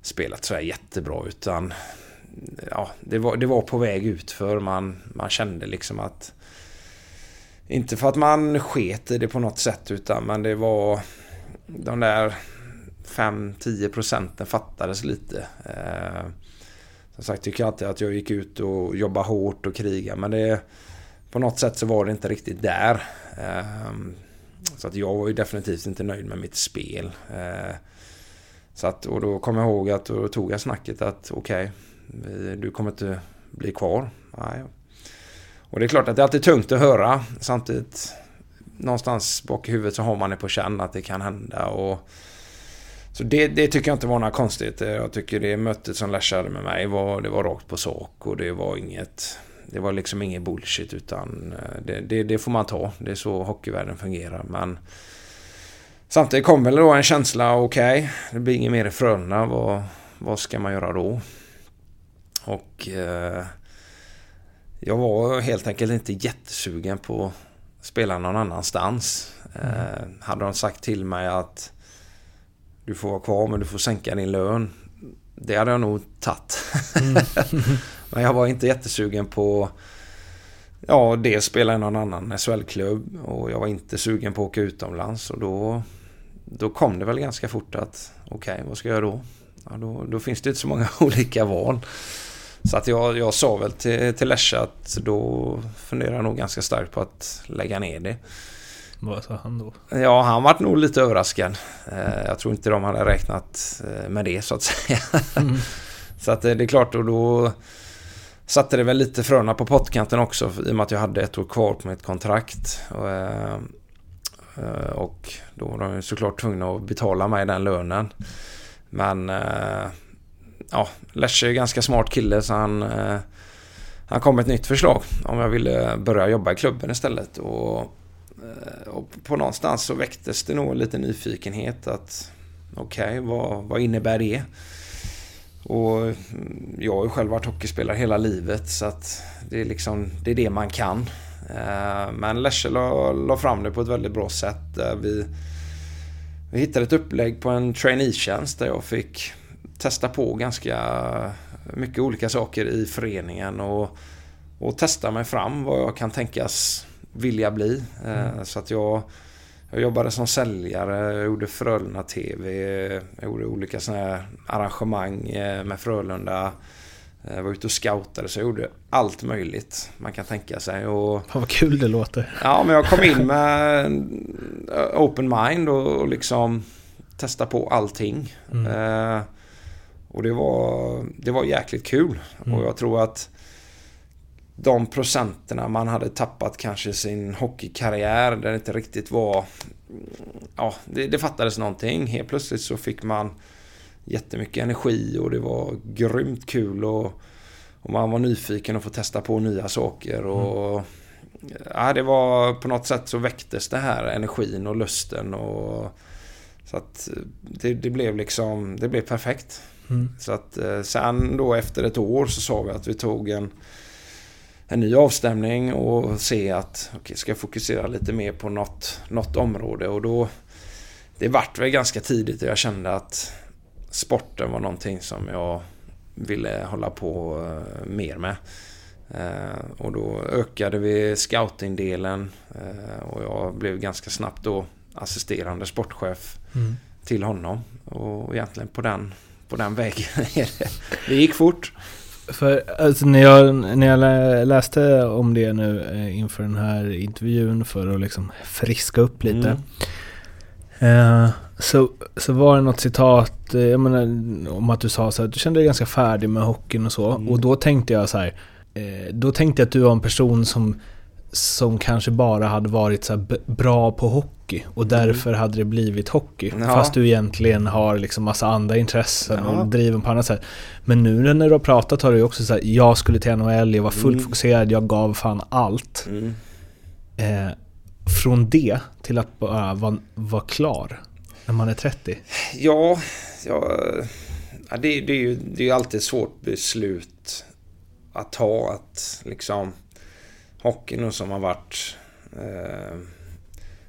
Speaker 2: spelat så här jättebra utan ja, det var, det var på väg ut för man, man kände liksom att inte för att man sket i det på något sätt utan men det var de där 5-10 procenten fattades lite. Eh, som sagt tycker jag alltid att jag gick ut och jobbade hårt och krigade men det på något sätt så var det inte riktigt där. Eh, Så att jag var ju definitivt inte nöjd med mitt spel. Eh, Så att, och då kom jag ihåg att då tog jag snacket att okej, okay, du kommer inte bli kvar. Nej. Och det är klart att det är alltid tungt att höra. Samtidigt någonstans bak i huvudet så har man det på känn att det kan hända. Och, så det, det tycker jag inte var något konstigt. Jag tycker det mötet som Lash hade med mig var, det var rakt på sak och det var inget det var liksom ingen bullshit utan eh, det, det, det, får man ta. Det är så hockeyvärlden fungerar. Men samtidigt kom väl då en känsla, okej, okay, det blir inget mer i Frölunda. Vad, vad ska man göra då? Och eh, jag var helt enkelt inte jättesugen på att spela någon annanstans. Eh, hade de sagt till mig att du får vara kvar men du får sänka din lön. Det hade jag nog tagit. Mm. men jag var inte jättesugen på Ja, dels spela i någon annan SHL-klubb och jag var inte sugen på att åka utomlands och då Då kom det väl ganska fort att okej, okay, vad ska jag då? Ja, då? Då finns det inte så många olika val. Så att jag, jag sa väl till, till Lesche att då funderar jag nog ganska starkt på att lägga ner det.
Speaker 1: Vad sa han då?
Speaker 2: Ja, han var nog lite överraskad. Eh, jag tror inte de hade räknat eh, med det så att säga. Mm. så att eh, det är klart och då satte det väl lite fröna på pottkanten också i och med att jag hade ett år kvar på mitt kontrakt. Och, och då var de såklart tvungna att betala mig den lönen. Men ja, Lesche är ganska smart kille så han eh, han kom med ett nytt förslag om jag ville börja jobba i klubben istället. Och Eh, och på någonstans så väcktes det nog lite nyfikenhet att okej, okay, vad, vad innebär det? Och mm, jag har ju själv varit hockeyspelare hela livet så att det är liksom det, är det man kan. Eh, men Lesche la, la fram det på ett väldigt bra sätt. Vi, vi hittade ett upplägg på en traineetjänst där jag fick testa på ganska mycket olika saker i föreningen och, och testa mig fram vad jag kan tänkas vilja bli. Eh, mm. Så att jag, jag jobbade som säljare, jag gjorde Frölunda TV, jag gjorde olika sådana här arrangemang eh, med Frölunda. Jag eh, var ute och scoutade så jag gjorde allt möjligt man kan tänka sig. Och,
Speaker 1: Fan vad kul det låter.
Speaker 2: Ja, men jag kom in med open mind och, och liksom testa på allting. Mm. Och det var, det var jäkligt kul. Mm. Och jag tror att de procenterna man hade tappat kanske sin hockeykarriär där det inte riktigt var... Ja, det, det fattades någonting. Helt plötsligt så fick man jättemycket energi och det var grymt kul och, och man var nyfiken att få testa på nya saker och... Mm. Ja, det var på något sätt så väcktes det här energin och lusten och... Så att det, det blev liksom, det blev perfekt. Mm. Så att eh, sen då efter ett år så sa vi att vi tog en en ny avstämning och se att okay, ska jag fokusera lite mer på något, något område och då det vart väl ganska tidigt och jag kände att sporten var någonting som jag ville hålla på uh, mer med. Uh, och då ökade vi scoutingdelen och jag blev ganska snabbt då assisterande sportchef mm. till honom. Och egentligen på den, på den vägen. det gick fort.
Speaker 1: För alltså, när, jag, när jag läste om det nu eh, inför den här intervjun för att liksom friska upp lite. Mm. Eh, så, så var det något citat eh, jag menar, om att du sa så att du kände dig ganska färdig med hockeyn och så. Mm. Och då tänkte jag så här, eh, Då tänkte jag att du var en person som som kanske bara hade varit så bra på hockey och mm. därför hade det blivit hockey. Ja. Fast du egentligen har liksom massa andra intressen ja. och driven på annat sätt. Men nu när du har pratat har du också sagt jag skulle till NHL, jag var fullt mm. fokuserad, jag gav fan allt. Mm. Eh, från det till att bara vara var klar när man är 30?
Speaker 2: Ja, ja, ja det, det, är ju det är alltid ett svårt beslut att ta. Att liksom hockeyn som har varit eh,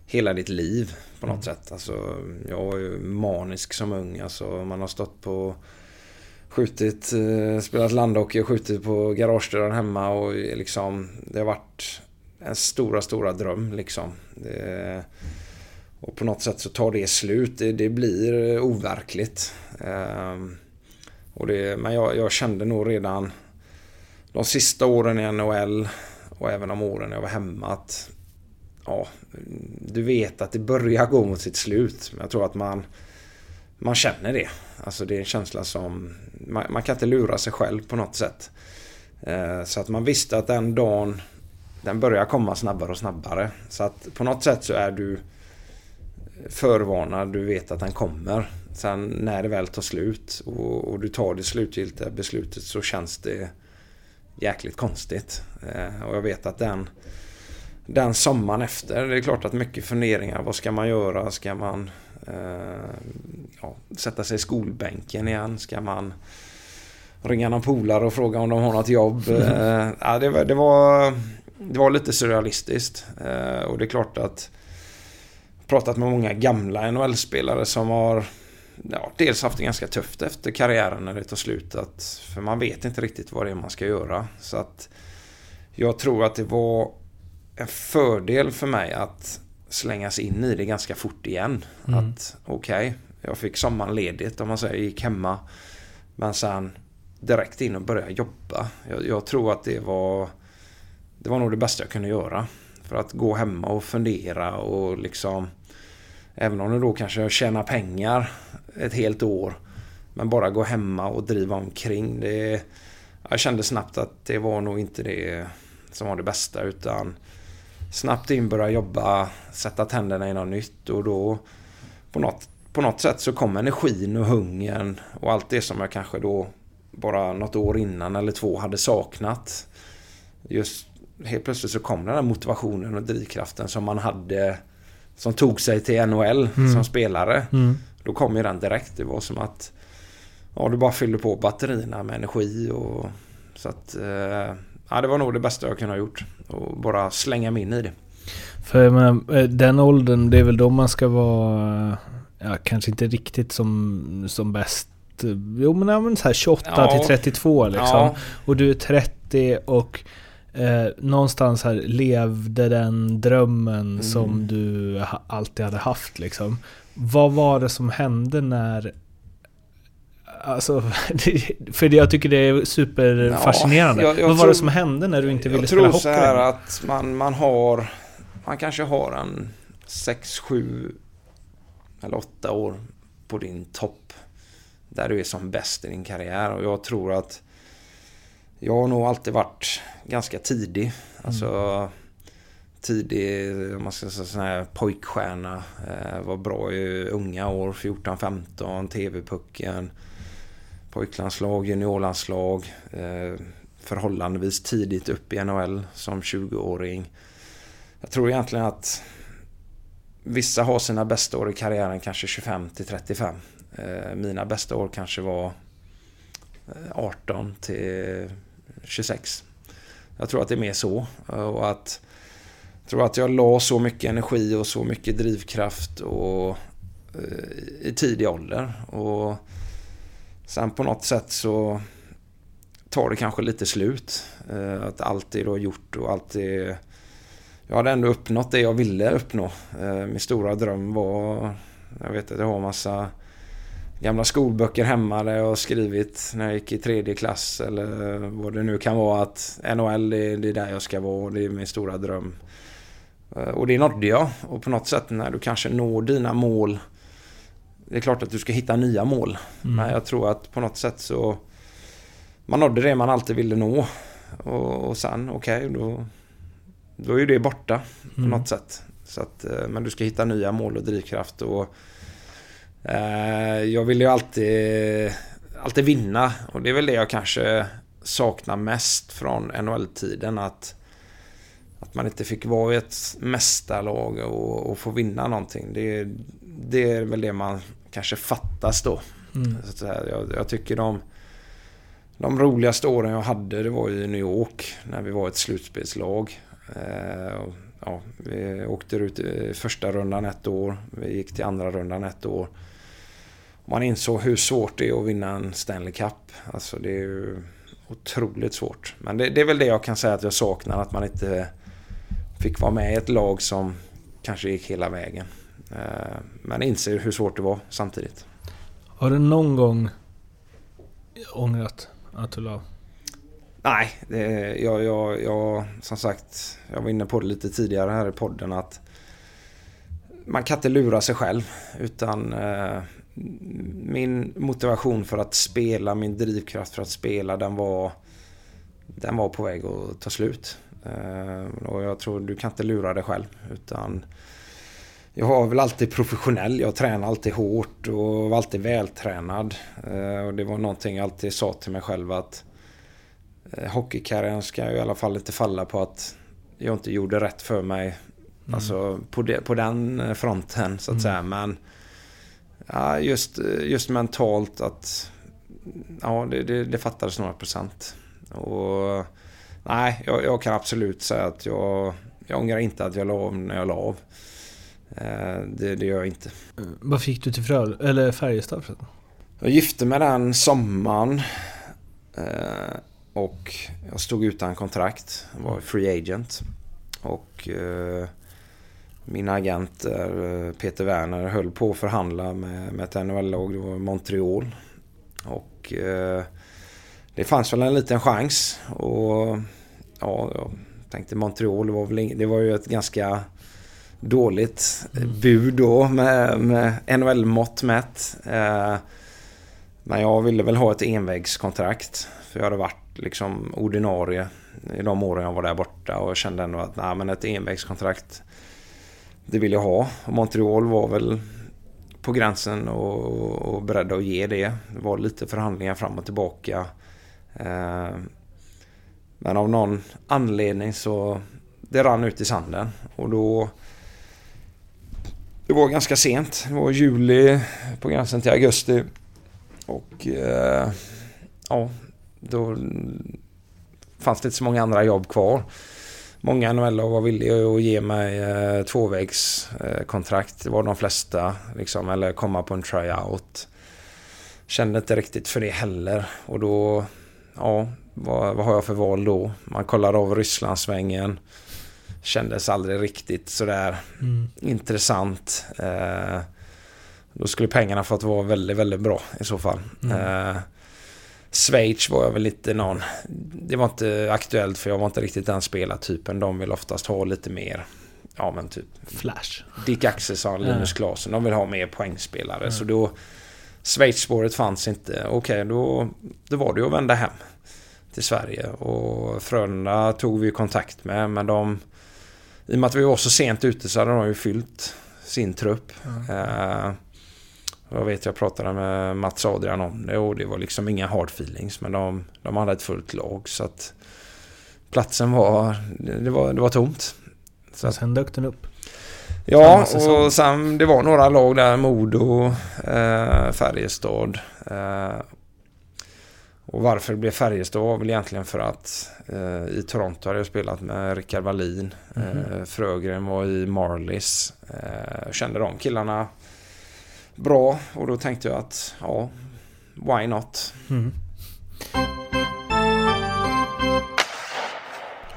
Speaker 2: hela ditt liv på något mm. sätt. Alltså, jag var ju manisk som ung. Alltså, man har stått på skjutit, eh, spelat landhockey och skjutit på garagedörren hemma och liksom det har varit en stora, stora dröm liksom. Det, och på något sätt så tar det slut. Det, det blir overkligt. Eh, och det, men jag, jag kände nog redan de sista åren i NHL och även om åren jag var hemma att ja, du vet att det börjar gå mot sitt slut. Men jag tror att man, man känner det. Alltså det är en känsla som man, man kan inte lura sig själv på något sätt. Eh, så att man visste att den dagen den börjar komma snabbare och snabbare. Så att på något sätt så är du förvarnad, du vet att den kommer. Sen när det väl tar slut och, och du tar det slutgiltiga beslutet så känns det jäkligt konstigt. Eh, och jag vet att den, den sommaren efter, det är klart att mycket funderingar. Vad ska man göra? Ska man eh, ja, sätta sig i skolbänken igen? Ska man ringa någon polare och fråga om de har något jobb? Eh, ja, det, var, det, var, det var lite surrealistiskt. Eh, och det är klart att pratat med många gamla NHL-spelare som har ja, dels haft det ganska tufft efter karriären när det tar slut. Att, för man vet inte riktigt vad det är man ska göra. Så att jag tror att det var en fördel för mig att slängas in i det ganska fort igen. Mm. Att okej, okay, jag fick sommaren ledigt om man säger, gick hemma. Men sen direkt in och börja jobba. Jag, jag, tror att det var Det var nog det bästa jag kunde göra. För att gå hemma och fundera och liksom Även om du då kanske tjänar pengar ett helt år. Men bara gå hemma och driva omkring. Det, jag kände snabbt att det var nog inte det som var det bästa utan snabbt in, börja jobba, sätta tänderna i något nytt och då på något, på något sätt så kom energin och hungern och allt det som jag kanske då bara något år innan eller två hade saknat. Just helt plötsligt så kom den här motivationen och drivkraften som man hade som tog sig till NHL mm. som spelare. Mm. Då kom ju den direkt. Det var som att ja, du bara fyllde på batterierna med energi och så att eh, ja, det var nog det bästa jag kunde ha gjort. Och bara slänga mig in i det.
Speaker 1: För men, eh, den åldern, det är väl då man ska vara, ja, kanske inte riktigt som, som bäst. Jo men, ja, men så här 28 ja. till 32 liksom. Ja. Och du är 30 och eh, någonstans här levde den drömmen mm. som du alltid hade haft liksom. Vad var det som hände när Alltså, för jag tycker det är superfascinerande. Ja, Vad var det som hände när du inte ville spela hockey?
Speaker 2: Jag tror så här att man, man har... Man kanske har en 6, 7 eller 8 år på din topp. Där du är som bäst i din karriär. Och jag tror att jag har nog alltid varit ganska tidig. Alltså mm tidig, man ska säga sån här pojkstjärna. Eh, var bra i unga år, 14-15, TV-pucken. Pojklandslag, juniorlandslag. Eh, förhållandevis tidigt upp i NHL som 20-åring. Jag tror egentligen att vissa har sina bästa år i karriären kanske 25 till 35. Eh, mina bästa år kanske var eh, 18 till 26. Jag tror att det är mer så. Och att, tror att jag la så mycket energi och så mycket drivkraft och, eh, i tidig ålder. Och sen på något sätt så tar det kanske lite slut. Eh, att allt är då gjort och allt är... Jag hade ändå uppnått det jag ville uppnå. Eh, min stora dröm var... Jag vet att jag har massa gamla skolböcker hemma där jag har skrivit när jag gick i tredje klass eller vad det nu kan vara att NHL det, det är där jag ska vara och det är min stora dröm. Eh, och det nådde jag och på något sätt när du kanske når dina mål Det är klart att du ska hitta nya mål. Mm. Men jag tror att på något sätt så Man nådde det man alltid ville nå. Och, och sen okej okay, då Då är ju det borta på mm. något sätt. Så att, eh, men du ska hitta nya mål och drivkraft och Eh, jag vill ju alltid, alltid vinna och det är väl det jag kanske saknar mest från NHL-tiden. Att, att man inte fick vara i ett mästarlag och, och få vinna någonting. Det, det är väl det man kanske fattas då. Mm. Så jag, jag, tycker de, de roligaste åren jag hade det var i New York när vi var ett slutspelslag. Eh, ja, vi åkte ut i första rundan ett år. Vi gick till andra rundan ett år man insåg hur svårt det är att vinna en Stanley Cup. Alltså det är ju otroligt svårt. Men det, det, är väl det jag kan säga att jag saknar. Att man inte fick vara med i ett lag som kanske gick hela vägen. Eh, men inser hur svårt det var samtidigt.
Speaker 1: Har du någon gång ångrat att du la
Speaker 2: Nej, det, jag, jag, jag, som sagt, jag var inne på det lite tidigare här i podden att man kan inte lura sig själv utan eh, min motivation för att spela, min drivkraft för att spela, den var, den var på väg att ta slut. Eh, och jag tror du kan inte lura dig själv. Utan jag var väl alltid professionell. Jag tränade alltid hårt och var alltid vältränad. Eh, och det var någonting jag alltid sa till mig själv att eh, hockeykarriären ska i alla fall inte falla på att jag inte gjorde rätt för mig. Mm. Alltså på, de, på den fronten så att mm. säga. Men ja, just, just mentalt att ja, det, det, det fattades några procent. Och nej, jag, jag, kan absolut säga att jag, jag ångrar inte att jag la av när jag la av. Eh, det, det gör jag inte.
Speaker 1: Vad fick du till Fröl eller Färjestad?
Speaker 2: Jag gifte mig den sommaren. Eh, och jag stod utan kontrakt. Jag var free agent. Och eh, min agent Peter Werner höll på att förhandla med, med ett NHL-lag. Montreal. Och det fanns väl en liten chans. Och ja, jag tänkte Montreal, det var, väl, det var ju ett ganska dåligt mm. bud då med, med NHL-mått mätt. Eh, men jag ville väl ha ett envägskontrakt. För jag hade varit liksom ordinarie i de åren jag var där borta och kände ändå att nej, men ett envägskontrakt det vill jag ha. Och Montreal var väl på gränsen och, och beredda att ge det. Det var lite förhandlingar fram och tillbaka. Eh, men av någon anledning så det rann ut i sanden och då det var ganska sent. Det var juli på gränsen till augusti. Och eh, ja, då fanns det inte så många andra jobb kvar. Många nhl var villiga att ge mig eh, tvåvägskontrakt. Eh, det var de flesta. Liksom, eller komma på en tryout. Kände inte riktigt för det heller. Och då, ja, vad, vad har jag för val då? Man kollar av Rysslandssvängen. Kändes aldrig riktigt sådär mm. intressant. Eh, då skulle pengarna fått vara väldigt, väldigt bra i så fall. Mm. Eh, Schweiz var jag väl lite någon... Det var inte aktuellt för jag var inte riktigt den spelartypen. De vill oftast ha lite mer... Ja men typ...
Speaker 1: Flash.
Speaker 2: Dick Axelsson, Linus Klasen. De vill ha mer poängspelare. Mm. Så då... Schweiz-spåret fanns inte. Okej, okay, då, då var det ju att vända hem till Sverige. Och Frölunda tog vi kontakt med, men de... I och med att vi var så sent ute så hade de ju fyllt sin trupp. Mm. Uh, jag vet, jag pratade med Mats Adrian om det och det var liksom inga hard feelings. Men de, de hade ett fullt lag så att platsen var, det var, det var tomt.
Speaker 1: Så sen dök den upp?
Speaker 2: Ja, och sen det var några lag där, Modo, eh, Färjestad. Eh, och varför det blev Färjestad var väl egentligen för att eh, i Toronto hade jag spelat med Rickard Wallin. Mm -hmm. Frögren var i Marlies. Eh, kände de killarna bra och då tänkte jag att ja, why not? Mm.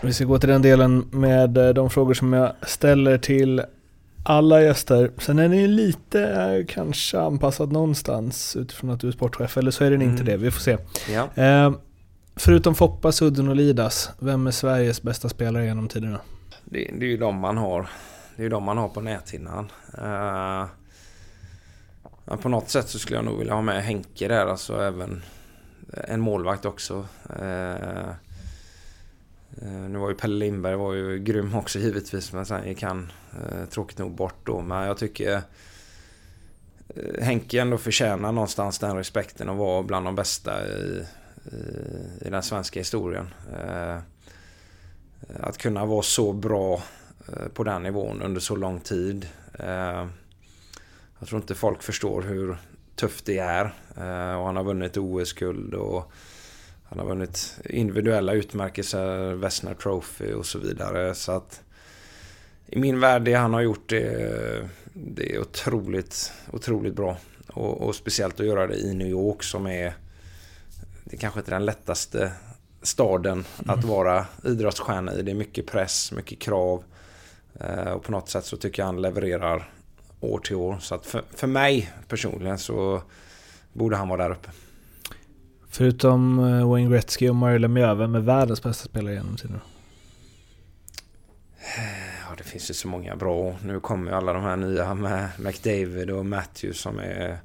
Speaker 1: Vi ska gå till den delen med eh, de frågor som jag ställer till alla gäster. Sen är den ju lite eh, kanske anpassad någonstans utifrån att du är sportchef, eller så är den mm. inte det. Vi får se.
Speaker 2: Ja.
Speaker 1: Eh, förutom Foppa, Sudden och Lidas, vem är Sveriges bästa spelare genom tiderna?
Speaker 2: Det, det är ju de man har. Det är ju de man har på näthinnan. Uh, ja, på något sätt så skulle jag nog vilja ha med Henke där, alltså även en målvakt också. Uh, Eh, nu var ju Pelle Lindberg var ju grym också givetvis men sen gick han eh, tråkigt nog bort då. Men jag tycker eh, Henke ändå förtjänar någonstans den respekten och vara bland de bästa i, i, i den svenska historien. att kunna vara så bra på den nivån under så lång tid. jag tror inte folk förstår hur tufft det är. och han har vunnit OS-guld och han har vunnit individuella utmärkelser, Vesna Trophy och så vidare. Så att i min värld, det han har gjort, det, det är otroligt, otroligt bra. Och, och, speciellt att göra det i New York som är... Det kanske inte är den lättaste staden mm. att vara idrottsstjärna i. Det är mycket press, mycket krav. Eh, och på något sätt så tycker jag han levererar år till år. Så att för, för mig personligen så borde han vara där uppe.
Speaker 1: Förutom eh, Wayne Gretzky och Mario Lemieux, vem är världens bästa spelare genom tiderna?
Speaker 2: Ja, det finns ju så många bra. Nu kommer ju alla de här nya med McDavid och Matthews som är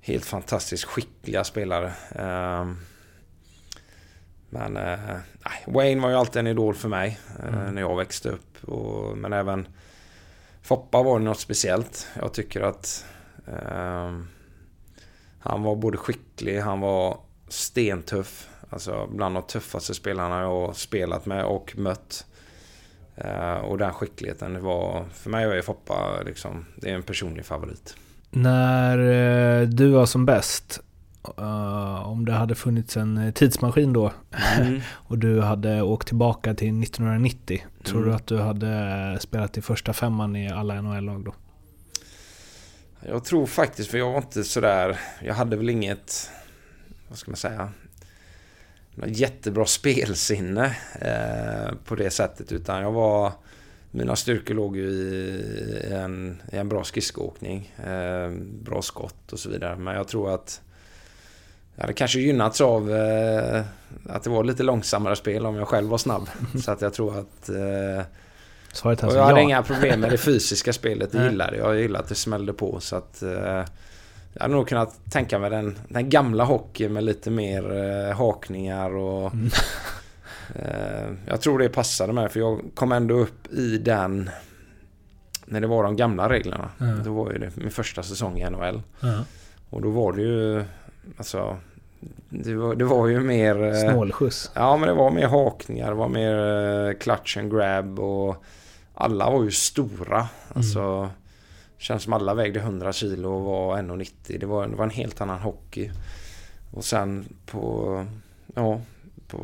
Speaker 2: helt fantastiskt skickliga spelare. Ehm, men äh, Wayne var ju alltid en idol för mig äh, mm. när jag växte upp. Men även Foppa var något speciellt. Jag tycker att äh, han var både skicklig, han var stentuff. Alltså bland de tuffaste spelarna jag spelat med och mött. Eh, och den skickligheten, var, för mig var ju Foppa liksom, det är en personlig favorit.
Speaker 1: När eh, du var som bäst, uh, om det hade funnits en tidsmaskin då mm. och du hade åkt tillbaka till 1990, mm. tror du att du hade spelat i första femman i alla NHL-lag då?
Speaker 2: Jag tror faktiskt, för jag var inte sådär, jag hade väl inget, vad ska man säga, något jättebra spelsinne eh, på det sättet. Utan jag var... Mina styrkor låg ju i en, i en bra skridskoåkning. Eh, bra skott och så vidare. Men jag tror att... Jag hade kanske gynnats av eh, att det var lite långsammare spel om jag själv var snabb. Så att jag tror att... Eh,
Speaker 1: Svaret
Speaker 2: alltså och jag hade ja. inga problem med det fysiska spelet. Det gillade jag. Jag gillade att det smällde på. Så att... Jag hade nog kunnat tänka mig den, den gamla hockeyn med lite mer eh, hakningar och... Mm. Eh, jag tror det passade mig för jag kom ändå upp i den... När det var de gamla reglerna. Mm. Då var ju det min första säsong i NHL. Mm. Och då var det ju... Alltså... Det var, det var ju mer...
Speaker 1: Eh, Snålskjuts.
Speaker 2: Ja men det var mer hakningar. Det var mer eh, clutch and grab och... Alla var ju stora. Alltså... Känns som alla vägde 100 kilo och var 1,90. Det var, det var en helt annan hockey. Och sen på, ja, på,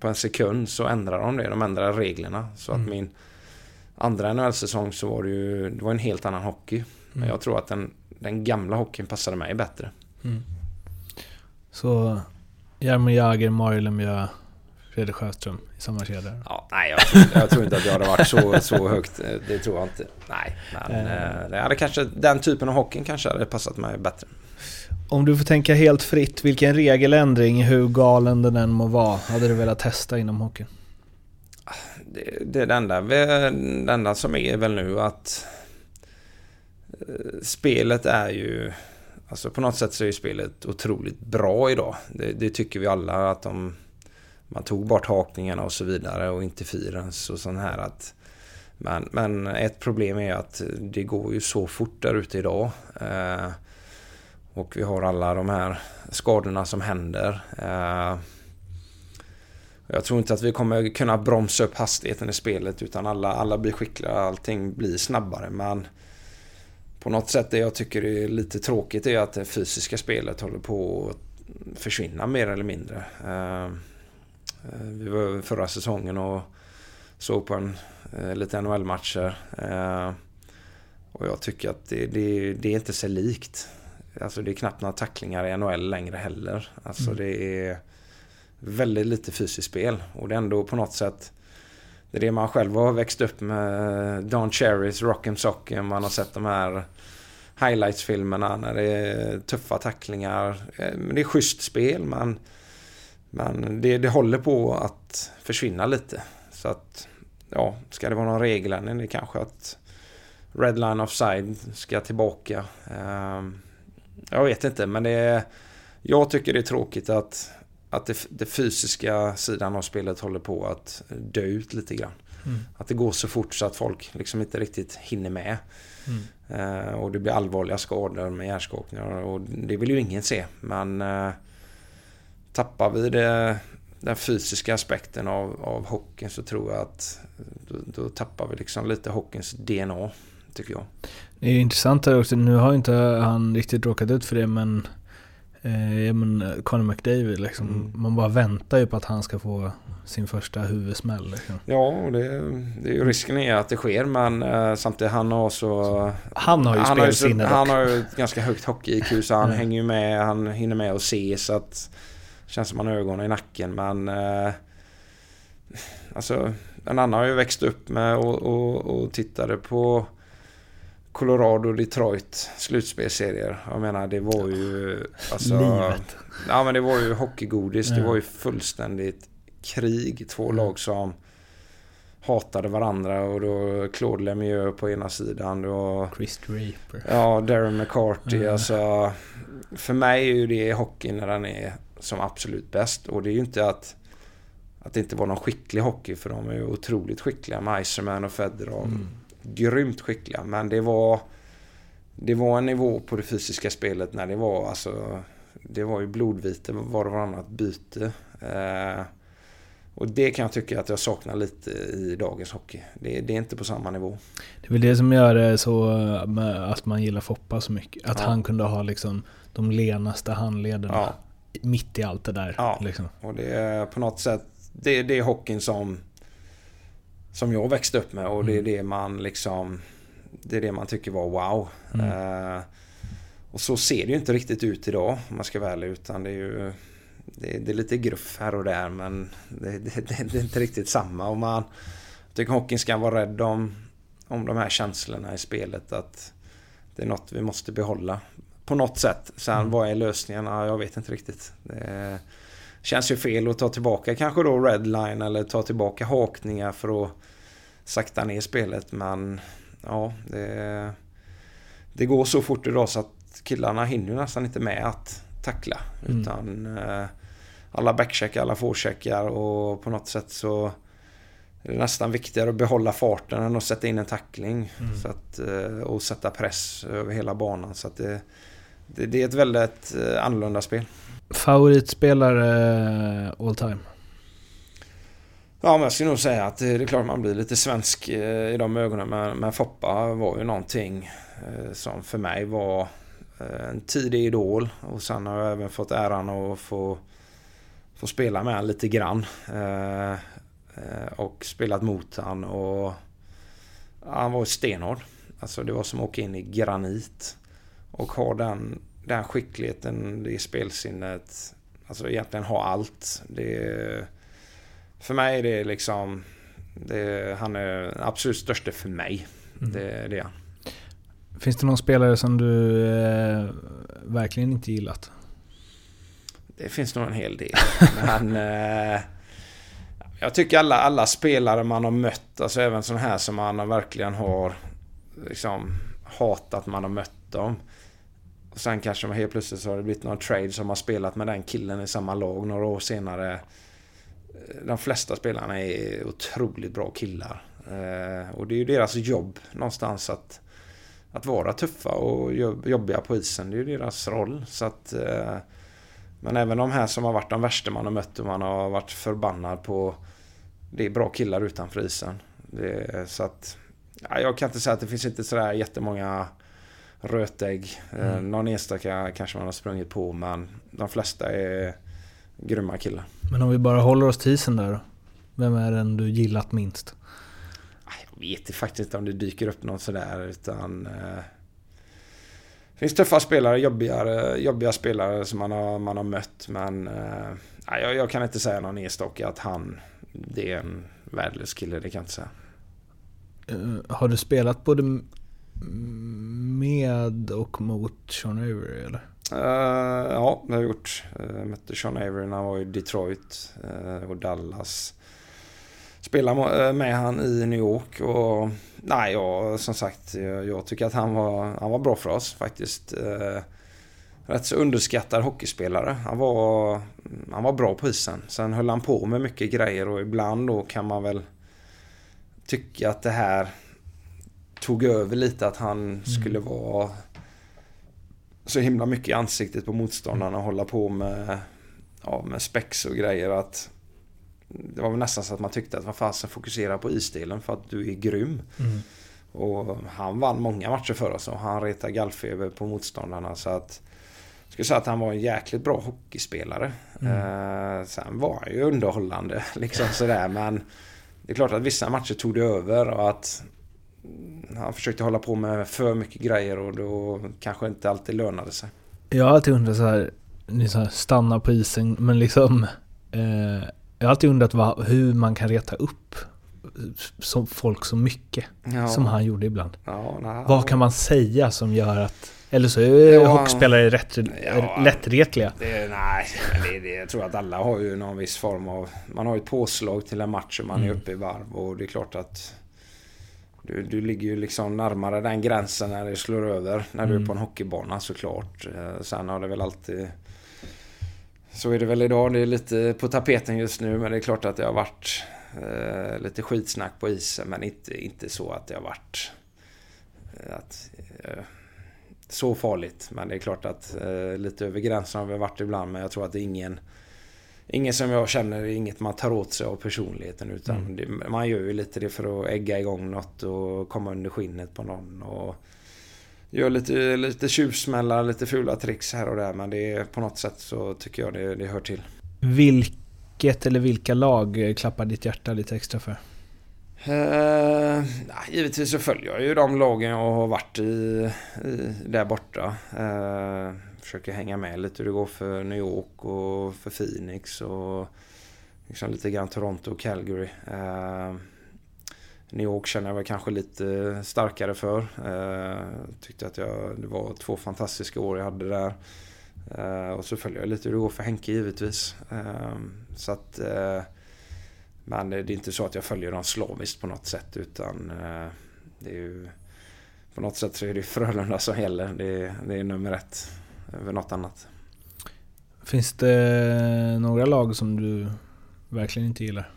Speaker 2: på en sekund så ändrade de det. De ändrade reglerna. Så mm. att min andra NHL-säsong så var det ju det var en helt annan hockey. Mm. Men jag tror att den, den gamla hockeyn passade mig bättre. Mm.
Speaker 1: Så Jaromir Jagr, Mario Lemieux, Fredrik Sjöström i samma kedja?
Speaker 2: Ja, nej, jag tror, jag tror, inte att jag hade varit så, så högt. Det tror jag inte. Nej, men eh. det hade kanske, den typen av hockeyn kanske hade passat mig bättre.
Speaker 1: Om du får tänka helt fritt, vilken regeländring, hur galen den än må vara, hade du velat testa inom hockeyn?
Speaker 2: Det, det är det enda, det enda som är väl nu att eh, spelet är ju... Alltså på något sätt så är ju spelet otroligt bra idag. Det, det tycker vi alla att de man tog bort hakningarna och så vidare och interference och sånt här. Att, men, men ett problem är att det går ju så fort där ute idag. Eh, och vi har alla de här skadorna som händer. Eh, jag tror inte att vi kommer kunna bromsa upp hastigheten i spelet utan alla, alla blir skickliga, allting blir snabbare. Men på något sätt det jag tycker är lite tråkigt är att det fysiska spelet håller på att försvinna mer eller mindre. Eh, vi var över förra säsongen och såg på en, eh, lite NHL-matcher. Eh, och jag tycker att det, det, det är inte så likt. Alltså det är knappt några tacklingar i NHL längre heller. Alltså mm. det är väldigt lite fysiskt spel. Och det är ändå på något sätt det är det man själv har växt upp med. Don Cherrys Rock'em Sock'em. Man har sett de här highlights-filmerna när det är tuffa tacklingar. Men det är schysst spel. Man, men det, det håller på att försvinna lite. Så att, ja, ska det vara någon regeländring det är kanske att Red Line Offside ska tillbaka. Ehm, jag vet inte, men det är, jag tycker det är tråkigt att, att det, det fysiska sidan av spelet håller på att dö ut lite grann. Mm. Att det går så fort så att folk liksom inte riktigt hinner med. Mm. Uh, och det blir allvarliga skador med hjärnskakningar och det vill ju ingen se. Men uh, tappar vi det, den fysiska aspekten av, av hockeyn så tror jag att då, då tappar vi liksom lite hockeyns DNA, tycker jag.
Speaker 1: Det är intressant här också, nu har inte han riktigt råkat ut för det men Eh, men Conor McDavid liksom, mm. man bara väntar ju på att han ska få sin första huvudsmäll. Liksom.
Speaker 2: Ja, det, det är ju risken är att det sker men eh, samtidigt han har så...
Speaker 1: Han har ju spelsinne
Speaker 2: Han har ju ett ganska högt hockey-IQ så han hänger ju med, han hinner med att se så att Känns som man har ögonen i nacken men... Eh, alltså, en annan har ju växt upp med och, och, och tittade på Colorado Detroit slutspelserier. Jag menar det var ju... Alltså,
Speaker 1: Livet.
Speaker 2: Ja men det var ju hockeygodis. Ja. Det var ju fullständigt krig. Två mm. lag som hatade varandra och då Claude Lemieux på ena sidan. Då,
Speaker 1: Chris Draper.
Speaker 2: Ja, Darren McCarty. Mm. Alltså, för mig är ju det hockey när den är som absolut bäst. Och det är ju inte att, att det inte var någon skicklig hockey för de är ju otroligt skickliga. med Iserman och Federer. Mm. Grymt skickliga. Men det var, det var en nivå på det fysiska spelet när det var alltså... Det var ju blodvite var och varannat byte. Eh, och det kan jag tycka att jag saknar lite i dagens hockey. Det, det är inte på samma nivå.
Speaker 1: Det är väl det som gör det så att man gillar Foppa så mycket. Att ja. han kunde ha liksom de lenaste handlederna ja. Mitt i allt det där.
Speaker 2: Ja,
Speaker 1: liksom.
Speaker 2: och det är på något sätt det, det är hockeyn som som jag växte upp med och det är mm. det man liksom det är det man tycker var wow. Mm. Uh, och så ser det ju inte riktigt ut idag om man ska vara ärlig utan det är ju det är, det är lite gruff här och där men det, det, det, är inte riktigt samma. Och man jag tycker hockeyn ska vara rädd om, om de här känslorna i spelet. Att det är något vi måste behålla på något sätt. Sen mm. vad är lösningen? Ja, jag vet inte riktigt. Det känns ju fel att ta tillbaka kanske då redline eller ta tillbaka hakningar för att sakta ner spelet. Men ja, det, det går så fort idag så att killarna hinner nästan inte med att tackla. Mm. Utan eh, alla backcheckar, alla forecheckar och på något sätt så är det nästan viktigare att behålla farten än att sätta in en tackling. Mm. Så att, eh, och sätta press över hela banan. Så att det, det, det är ett väldigt eh, annorlunda spel.
Speaker 1: Favoritspelare all time?
Speaker 2: Ja, men jag skulle nog säga att det är klart man blir lite svensk i de ögonen. Men, men Foppa var ju någonting som för mig var en tidig idol. Och sen har jag även fått äran att få, få spela med honom lite grann. Eh, eh, och spelat mot honom och han var stenhård. Alltså det var som att åka in i granit. Och ha den, den skickligheten, det spelsinnet. Alltså egentligen ha allt. Det, för mig är det liksom... Det, han är den absolut största för mig. Mm. Det, det är han.
Speaker 1: Finns det någon spelare som du eh, verkligen inte gillat?
Speaker 2: Det finns nog en hel del. Men eh, jag tycker alla, alla spelare man har mött, alltså även sådana här som man verkligen har liksom hatat man har mött dem. Och sen kanske man helt plötsligt så har det blivit någon trade som har spelat med den killen i samma lag några år senare. Eh, de flesta spelarna är otroligt bra killar. Eh, och det är ju deras jobb någonstans att att vara tuffa och jobbiga på isen. Det är ju deras roll. Så att, eh, men även de här som har varit de värsta man har mött och man har varit förbannad på. Det är bra killar utanför isen. Det, så att, ja, jag kan inte säga att det finns inte sådär jättemånga rötägg. Eh, mm. Någon enstaka kanske man har sprungit på men de flesta är grymma killar.
Speaker 1: Men om vi bara håller oss till isen där? Vem är den du gillat minst?
Speaker 2: vet faktiskt inte om det dyker upp någon sådär utan... Eh, det finns tuffa spelare, jobbigare, jobbiga spelare som man har, man har mött men... Eh, jag, jag kan inte säga någon enstaka att han... Det är en värdelös kille, det kan jag inte säga.
Speaker 1: Har du spelat både med och mot Sean Avery eller?
Speaker 2: Uh, ja, det har jag gjort. Uh, mötte Sean Avery när han var i Detroit uh, och Dallas Spelade med han i New York. Och nej, jag, som sagt, jag, jag, tycker att han var, han var bra för oss faktiskt. Uh, rätt så underskattad hockeyspelare. Han var, mm, han var bra på isen. Sen höll han på med mycket grejer och ibland då kan man väl tycka att det här tog över lite att han mm. skulle vara så himla mycket i ansiktet på motståndarna och hålla på med, ja, med spex och grejer. att det var väl nästan så att man tyckte att vad fasen fokusera på isdelen för att du är grym. Mm. Och han vann många matcher för oss och han retade gallfeber på motståndarna så att jag skulle säga att han var en jäkligt bra hockeyspelare. Mm. Eh, sen var han ju underhållande liksom sådär men det är klart att vissa matcher tog det över och att han försökte hålla på med för mycket grejer och då kanske inte alltid lönade sig.
Speaker 1: Jag har alltid undrat så här, ni så här stanna på isen men liksom eh, jag har alltid undrat vad, hur man kan reta upp som folk så mycket ja. som han gjorde ibland. Ja, nej, vad kan man säga som gör att... Eller så är ja, hockeyspelare rätt, ja, lättretliga.
Speaker 2: Det, nej, det, det, jag tror att alla har ju någon viss form av... Man har ju ett påslag till en match och man mm. är uppe i varv och det är klart att... Du, du ligger ju liksom närmare den gränsen när det slår över när du är mm. på en hockeybana såklart. Eh, sen har det väl alltid så är det väl idag. Det är lite på tapeten just nu men det är klart att det har varit eh, lite skitsnack på isen men inte, inte så att det har varit eh, att, eh, så farligt. Men det är klart att eh, lite över gränsen har vi varit ibland men jag tror att det är ingen Inget som jag känner, inget man tar åt sig av personligheten utan
Speaker 1: Mm.
Speaker 2: det, man gör ju lite det för att ägga igång något och komma under skinnet på någon och gör lite, lite tjuvsmällar, lite fula tricks här och där men det är på något sätt så tycker jag det, det hör till.
Speaker 1: Vilket eller vilka lag klappar ditt hjärta lite extra för?
Speaker 2: Nej, givetvis så följer jag ju de lagen jag har varit i, i där borta. Eh, försöker hänga med lite hur det går för New York och för Phoenix och liksom lite grann Toronto och Calgary. Eh, New York känner jag väl kanske lite starkare för. Eh, tyckte att jag, det var två fantastiska år jag hade där. Eh, och så följer jag lite hur det går för Henke givetvis. Eh, så att eh, men det är inte så att jag följer dem slaviskt på något sätt utan eh, det är ju på något sätt så är det Frölunda som gäller. Det är, det är nummer ett över något annat.
Speaker 1: Finns det några lag som du verkligen inte gillar?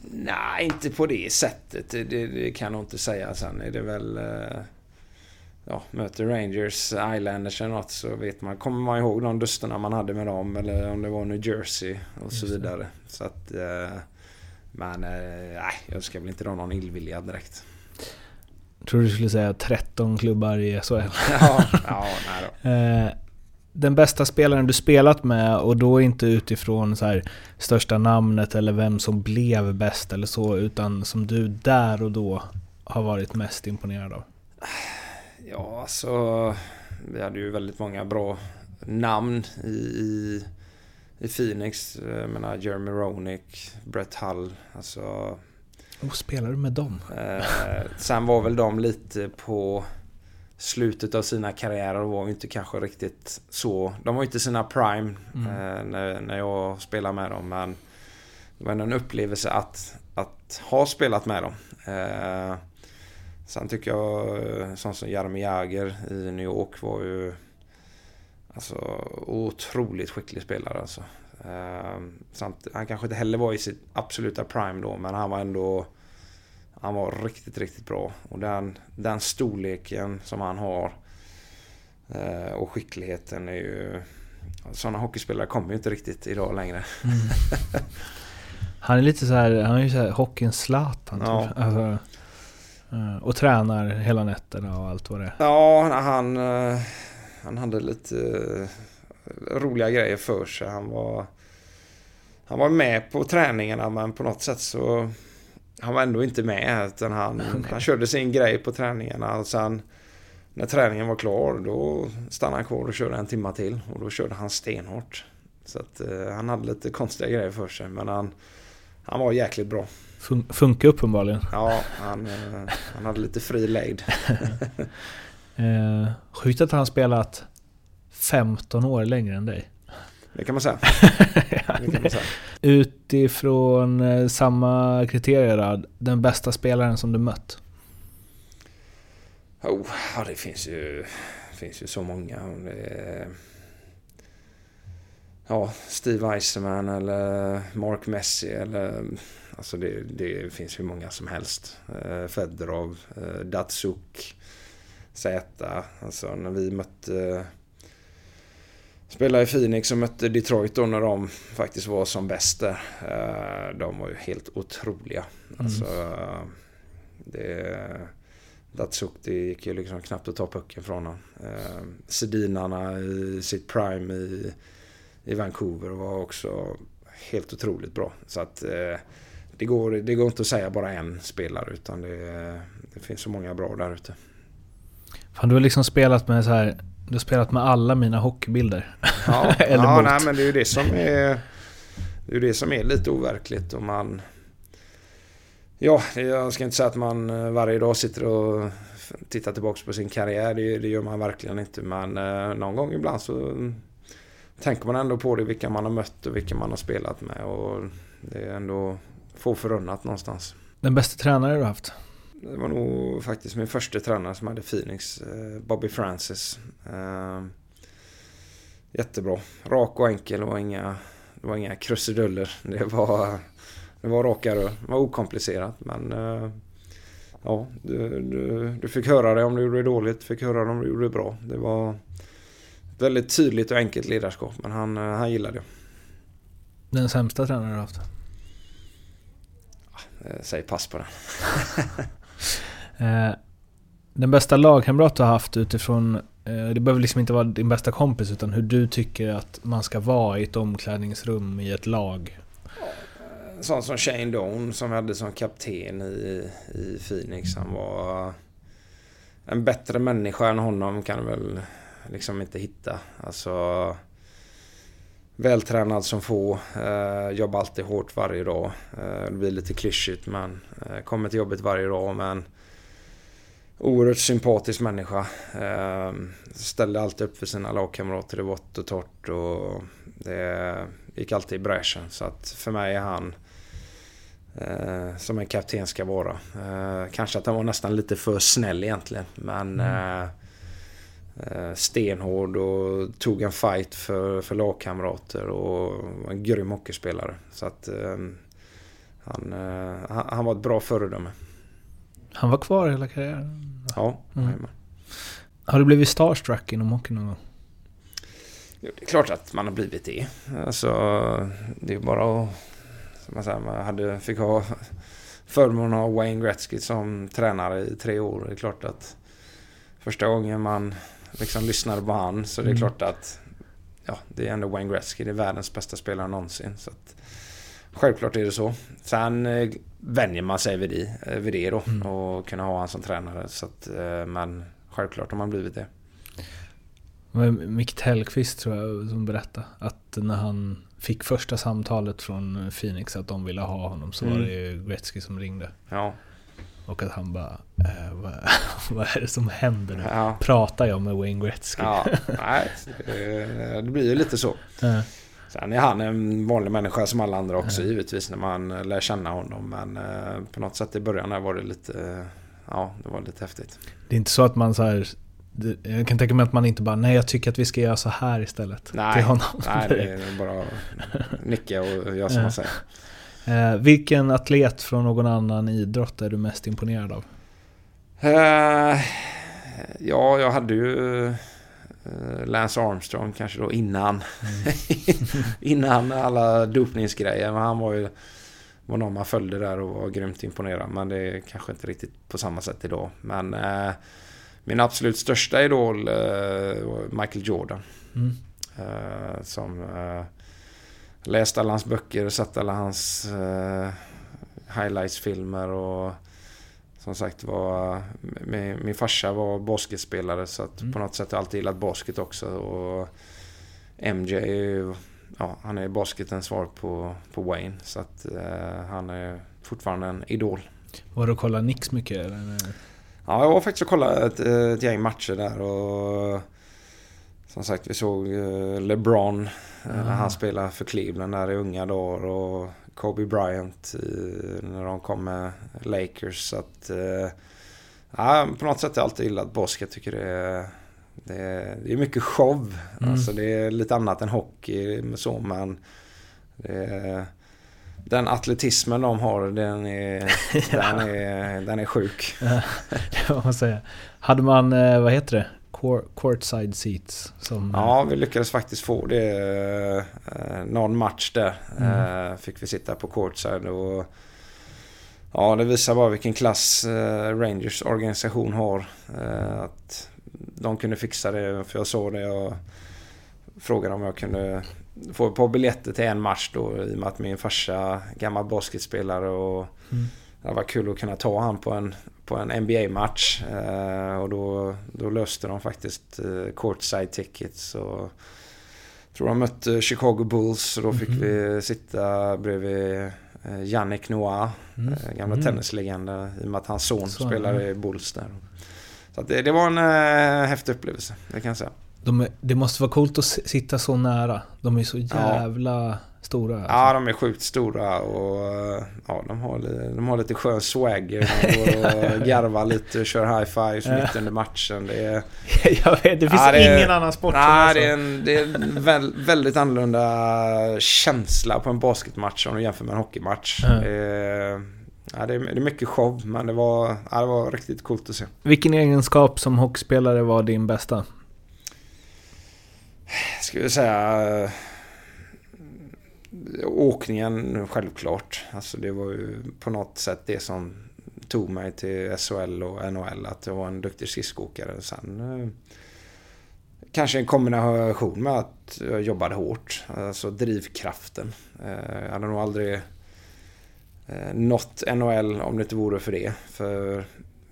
Speaker 2: Nej, inte på det sättet. Det, det, kan jag inte säga. Sen är det väl... eh, Ja, möter Rangers, Islanders eller något så vet man. Kommer man ihåg de dusterna man hade med dem eller om det var New Jersey och så vidare. Så att... eh, Men eh, nej, jag ska väl inte dra någon illvilja direkt.
Speaker 1: Tror du skulle säga 13 klubbar i SHL?
Speaker 2: Ja, ja nej.
Speaker 1: Eh, den bästa spelaren du spelat med och då inte utifrån så här största namnet eller vem som blev bäst eller så utan som du där och då har varit mest imponerad av?
Speaker 2: Ja, alltså... Vi hade ju väldigt många bra namn i, i, i Phoenix. Jag menar Jeremy Roenick, Brett Hull. Alltså...
Speaker 1: Och spelar du med dem?
Speaker 2: Eh, sen var väl de lite på slutet av sina karriärer och var inte kanske riktigt så. De var inte sina prime eh, när, när jag spelade med dem. Men det var en upplevelse att, att ha spelat med dem. Eh, sen tycker jag eh, sån som Jaromir Jagr i New York var ju alltså otroligt skicklig spelare alltså. Eh, samt, han kanske inte heller var i sitt absoluta prime då men han var ändå han var riktigt, riktigt bra. Och den, den storleken som han har eh, och skickligheten är ju... Sådana hockeyspelare kommer ju inte riktigt idag längre.
Speaker 1: Han är lite så här, han är ju såhär hockeyns Zlatan
Speaker 2: Ja.
Speaker 1: typ. Alltså, eh, och tränar hela nätterna och allt vad det är.
Speaker 2: Ja, han, eh, han hade lite eh, roliga grejer för sig. Han var, han var med på träningarna men på något sätt så han var ändå inte med. Utan han, han körde sin grej på träningarna och sen när träningen var klar då stannade han kvar och körde en timma till. Och då körde han stenhårt. Så att eh, han hade lite konstiga grejer för sig men han, han var jäkligt bra.
Speaker 1: Fun- funkar uppenbarligen.
Speaker 2: Ja, han, eh, han hade lite fri lejd.
Speaker 1: Eh, sjukt att han spelat 15 år längre än dig.
Speaker 2: Det kan man säga. Det kan man säga.
Speaker 1: Utifrån eh, samma kriterier den bästa spelaren som du mött?
Speaker 2: Oh, ja, det finns ju, finns ju så många. Ja, Steve Eisenman eller Mark Messi eller... Alltså det, det finns ju många som helst. Eh, Fedorov, eh, Datsuk, Zäta. Alltså när vi mötte... Spelade i Phoenix och mötte Detroit då när de faktiskt var som bäst där. Eh, de var ju helt otroliga. Alltså, eh, det... Datsuk, det gick ju liksom knappt att ta pucken från honom. Eh, Sedinarna i sitt prime i, i Vancouver var också helt otroligt bra. Så att det, går, det går inte att säga bara en spelare utan det, det finns så många bra där ute.
Speaker 1: Fan, du har liksom spelat med så här. Du har spelat med alla mina hockeybilder.
Speaker 2: Ja,
Speaker 1: Eller
Speaker 2: ja
Speaker 1: mot.
Speaker 2: nej, men det är ju det som är, det är, ju det som är lite overkligt. Och man, ja, jag ska inte säga att man eh, varje dag sitter och tittar tillbaka på sin karriär. Det, det gör man verkligen inte. Men eh, någon gång ibland så tänker man ändå på det. Vilka man har mött och vilka man har spelat med. Och det är ändå få förunnat någonstans.
Speaker 1: Den bästa tränare du har haft?
Speaker 2: Det var nog faktiskt min första tränare som hade Phoenix, eh, Bobby Francis. Eh, Jättebra. Rak och enkel. Var inga, det var inga krusiduller. Det var, det var raka rör. Det var okomplicerat men eh, ja, du, du, du fick höra det om du gjorde det dåligt. Fick höra det om du gjorde det bra. Det var väldigt tydligt och enkelt ledarskap. Men han, eh, han gillar det.
Speaker 1: Den sämsta tränaren du haft?
Speaker 2: Eh, Säg pass på den.
Speaker 1: Eh, den bästa lagkamrat du har haft utifrån, eh, det behöver liksom inte vara din bästa kompis, utan hur du tycker att man ska vara i ett omklädningsrum i ett lag.
Speaker 2: Eh, sån som Shane Doan som vi hade som kapten i, i Phoenix. Han var en bättre människa än honom kan du väl liksom inte hitta. Alltså vältränad som få. Eh, jobbar alltid hårt varje dag. Eh, det blir lite klyschigt men eh, kommer till jobbet varje dag men oerhört sympatisk människa. Eh, ställde alltid upp för sina lagkamrater i vått och torrt och det gick alltid i bräschen. Så att för mig är han eh, som en kapten ska vara. Eh, kanske att han var nästan lite för snäll egentligen. Men eh, eh, stenhård och tog en fight för, för lagkamrater och var en grym hockeyspelare. Så att han, eh, han, han var ett bra föredöme.
Speaker 1: Han var kvar hela karriären.
Speaker 2: Ja,
Speaker 1: Mm.
Speaker 2: jajamän.
Speaker 1: Har du blivit starstruck inom hockey någon gång?
Speaker 2: Jo, det är klart att man har blivit det. Alltså, det är bara att... Som man säger, man hade, fick ha förmånen att ha Wayne Gretzky som tränare i tre år. Det är klart att första gången man liksom lyssnade på han så det är
Speaker 1: Mm.
Speaker 2: klart att ja, det är ändå Wayne Gretzky. Det är världens bästa spelare någonsin. Så att, självklart är det så. Sen eh, vänjer man sig vid det, eh, vid det då
Speaker 1: Mm.
Speaker 2: och kunna ha han som tränare. Så att, eh, men självklart har man blivit det.
Speaker 1: Var Micke Tellqvist tror jag som berättade att när han fick första samtalet från Phoenix att de ville ha honom så var
Speaker 2: Mm.
Speaker 1: det ju Gretzky som ringde.
Speaker 2: Ja,
Speaker 1: Och att han bara eh, vad, vad är det som händer nu?
Speaker 2: ja.
Speaker 1: Pratar jag med Wayne Gretzky?
Speaker 2: Ja, nej, det blir ju lite så. Sen är han en vanlig människa som alla andra också givetvis när man eh, lär känna honom. Men eh, på något sätt i början där var det lite, eh, ja det var lite häftigt.
Speaker 1: Det är inte så att man så här jag kan tänka mig att man inte bara nej jag tycker att vi ska göra så här istället. Till
Speaker 2: Nej,
Speaker 1: honom.
Speaker 2: nej det är bara att nicka och göra som man säger.
Speaker 1: Eh, vilken atlet från någon annan idrott är du mest imponerad av?
Speaker 2: Eh, ja, jag hade ju Lance Armstrong kanske då innan. innan alla dopningsgrejer. Men han var ju var någon man följde där och var grymt imponerad. Men det är kanske inte riktigt på samma sätt idag. Men eh, min absolut största idol eh, var Michael Jordan.
Speaker 1: Mm.
Speaker 2: Eh, som eh, läste alla hans böcker, sett alla hans eh, highlights-filmer och som sagt var min, min farsa var basketspelare så att
Speaker 1: Mm.
Speaker 2: på något sätt har jag alltid gillat basket också och MJ är ju, ja han är basketens svar på, på Wayne så att eh, han är fortfarande en idol.
Speaker 1: Var du och kollade Nix mycket? Eller?
Speaker 2: Ja, jag var faktiskt och kollade ett, ett gäng matcher där och som sagt vi såg eh, LeBron eh, när
Speaker 1: Ah.
Speaker 2: han spelade för Cleveland där i unga dagar och Kobe Bryant när de kom med Lakers. Så att, eh, ja, på något sätt har jag alltid gillat basket. Tycker det är, det är, det är mycket show.
Speaker 1: Mm.
Speaker 2: Alltså det är lite annat än hockey med så men det är, den atletismen de har den är, den är, den är sjuk.
Speaker 1: Det var man säga. Hade man, eh, vad heter det? Cour- Courtside seats? Som,
Speaker 2: Ja, vi lyckades faktiskt få det. Eh, någon match där
Speaker 1: Mm.
Speaker 2: eh, fick vi sitta på courtside och Ja, det visar bara vilken klass eh, Rangers organisation har. Att de kunde fixa det, för jag såg det och frågade om jag kunde få ett par biljetter till en match då i och med att min farsa gammal basketspelare och
Speaker 1: Mm.
Speaker 2: det var kul att kunna ta han på en, på en NBA-match. Eh, och då, då löste de faktiskt eh, courtside tickets. Och tror de mötte Chicago Bulls och då fick
Speaker 1: Mhm.
Speaker 2: vi sitta bredvid eh, Yannick Noah,
Speaker 1: Mm.
Speaker 2: eh, gamla
Speaker 1: Mm.
Speaker 2: tennislegenden i och med att hans son
Speaker 1: Så,
Speaker 2: spelade
Speaker 1: ja.
Speaker 2: i Bulls där. Så det, det var en eh, häftig upplevelse, det kan jag säga.
Speaker 1: De det måste vara coolt att sitta så nära. De är så jävla stora. Alltså.
Speaker 2: Ja, de är sjukt stora och ja, de, har, de har lite skön swagger. De garvar lite och kör high fives
Speaker 1: Ja.
Speaker 2: mitt under matchen. Det är,
Speaker 1: jag vet, det finns
Speaker 2: Ja, det
Speaker 1: ingen annan sport som
Speaker 2: nej,
Speaker 1: är så.
Speaker 2: det är en, det är en väl, väldigt annorlunda känsla på en basketmatch om du jämför med en hockeymatch.
Speaker 1: Ja.
Speaker 2: Eh, ja, det, är, det är mycket show, men det var, ja, det var riktigt coolt att se.
Speaker 1: Vilken egenskap som hockeyspelare var din bästa?
Speaker 2: ska vi säga... Åkningen självklart. Alltså det var ju på något sätt det som tog mig till SHL och NHL. Att jag var en duktig skridskoåkare. Sen eh, kanske en kombination med att jag jobbade hårt. Alltså drivkraften. Eh, jag hade nog aldrig eh, nått NHL om det inte vore för det. För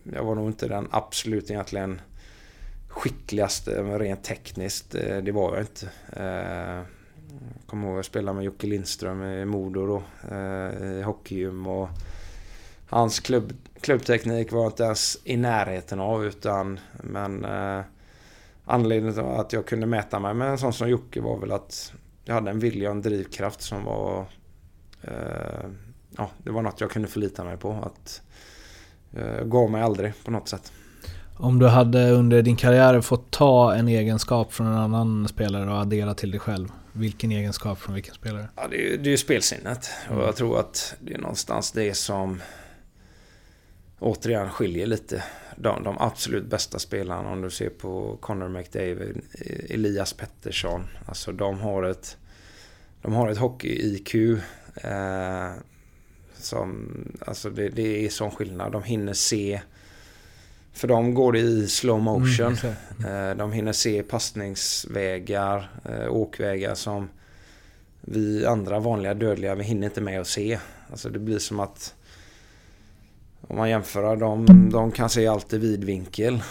Speaker 2: jag var nog inte den absolut egentligen skickligaste rent tekniskt. Det var jag inte. Jag kommer ihåg att jag spelade med Jocke Lindström i Modo då, eh, i hockeygym. Och hans klubb, klubbteknik var jag inte ens i närheten av utan men eh, anledningen till att jag kunde mäta mig med en sån som Jocke var väl att jag hade en vilja och en drivkraft som var eh, ja, det var något jag kunde förlita mig på. Att eh, gav mig aldrig på något sätt.
Speaker 1: Om du hade under din karriär fått ta en egenskap från en annan spelare och addera till dig själv. Vilken egenskap från vilken spelare?
Speaker 2: Ja, det, är, det är ju spelsinnet. Och jag tror att det är någonstans det som återigen skiljer lite. De, de absolut bästa spelarna om du ser på Connor McDavid, Elias Pettersson. Alltså de har ett, de har ett hockey-IQ. Eh, som, alltså det, det är sån skillnad. De hinner se. För dem går det i slow motion.
Speaker 1: exakt.
Speaker 2: Eh, De hinner se passningsvägar, eh, åkvägar som vi andra vanliga dödliga, vi hinner inte med att se. Alltså det blir som att om man jämför, de, de kan se allt i vidvinkel.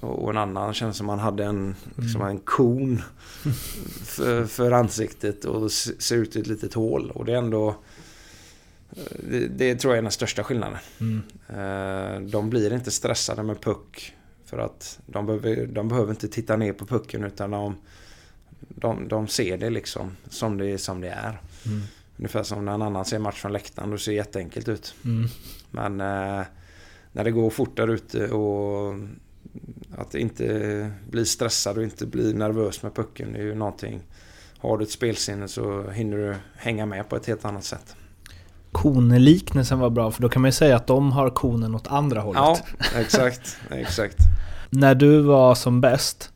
Speaker 2: Och en annan känns som man hade en, liksom en kon för, för ansiktet och ser ut i ett litet hål. Och det är ändå... Det, det tror jag är den största skillnaden.
Speaker 1: Mm.
Speaker 2: Eh, De blir inte stressade med puck. För att de behöver, de behöver inte titta ner på pucken utan de, de, de ser det liksom som det, som det är.
Speaker 1: Mm.
Speaker 2: Ungefär som när en annan ser match från läktaren. Då ser det jätteenkelt ut.
Speaker 1: Mm.
Speaker 2: Men eh, när det går fort där ute och att inte bli stressad och inte bli nervös med pucken. Det är ju någonting. Har du ett spelsinne så hinner du hänga med på ett helt annat sätt.
Speaker 1: Koneliknelsen var bra för då kan man ju säga att de har konen åt andra hållet.
Speaker 2: Ja, exakt. exakt.
Speaker 1: När du var som bäst,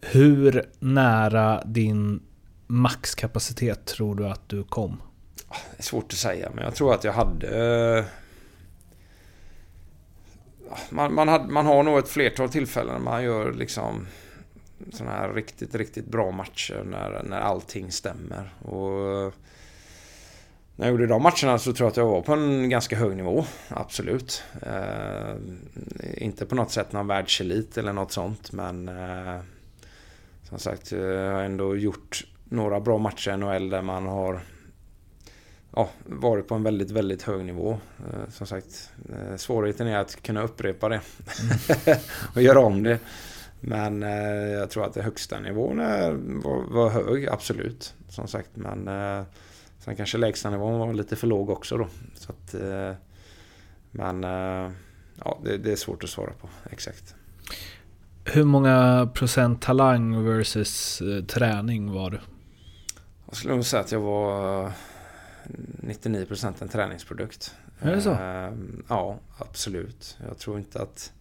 Speaker 1: hur nära din maxkapacitet tror du att du kom?
Speaker 2: Det är svårt att säga, men jag tror att jag hade... eh, Man, man, hade, man har nog ett flertal tillfällen man gör liksom sådana här riktigt, riktigt bra matcher när, när allting stämmer. Och när jag gjorde de matcherna så tror jag att jag var på en ganska hög nivå. Absolut. Eh, inte på något sätt någon världselit eller något sånt, men eh, som sagt, eh, jag har ändå gjort några bra matcher i NHL där man har ja, varit på en väldigt, väldigt hög nivå. Eh, Som sagt, eh, svårigheten är att kunna upprepa det och göra om det. Men eh, jag tror att den högsta nivån är, var, var hög, absolut. Som sagt, men eh, sen kanske lägsta nivån var lite för låg också då. Så att, eh, men eh, ja, det, det är svårt att svara på exakt.
Speaker 1: Hur många procent talang versus eh, träning var du?
Speaker 2: Jag skulle nog säga att jag var eh, 99% en träningsprodukt.
Speaker 1: Är det så?
Speaker 2: Ja, absolut. Jag tror inte att...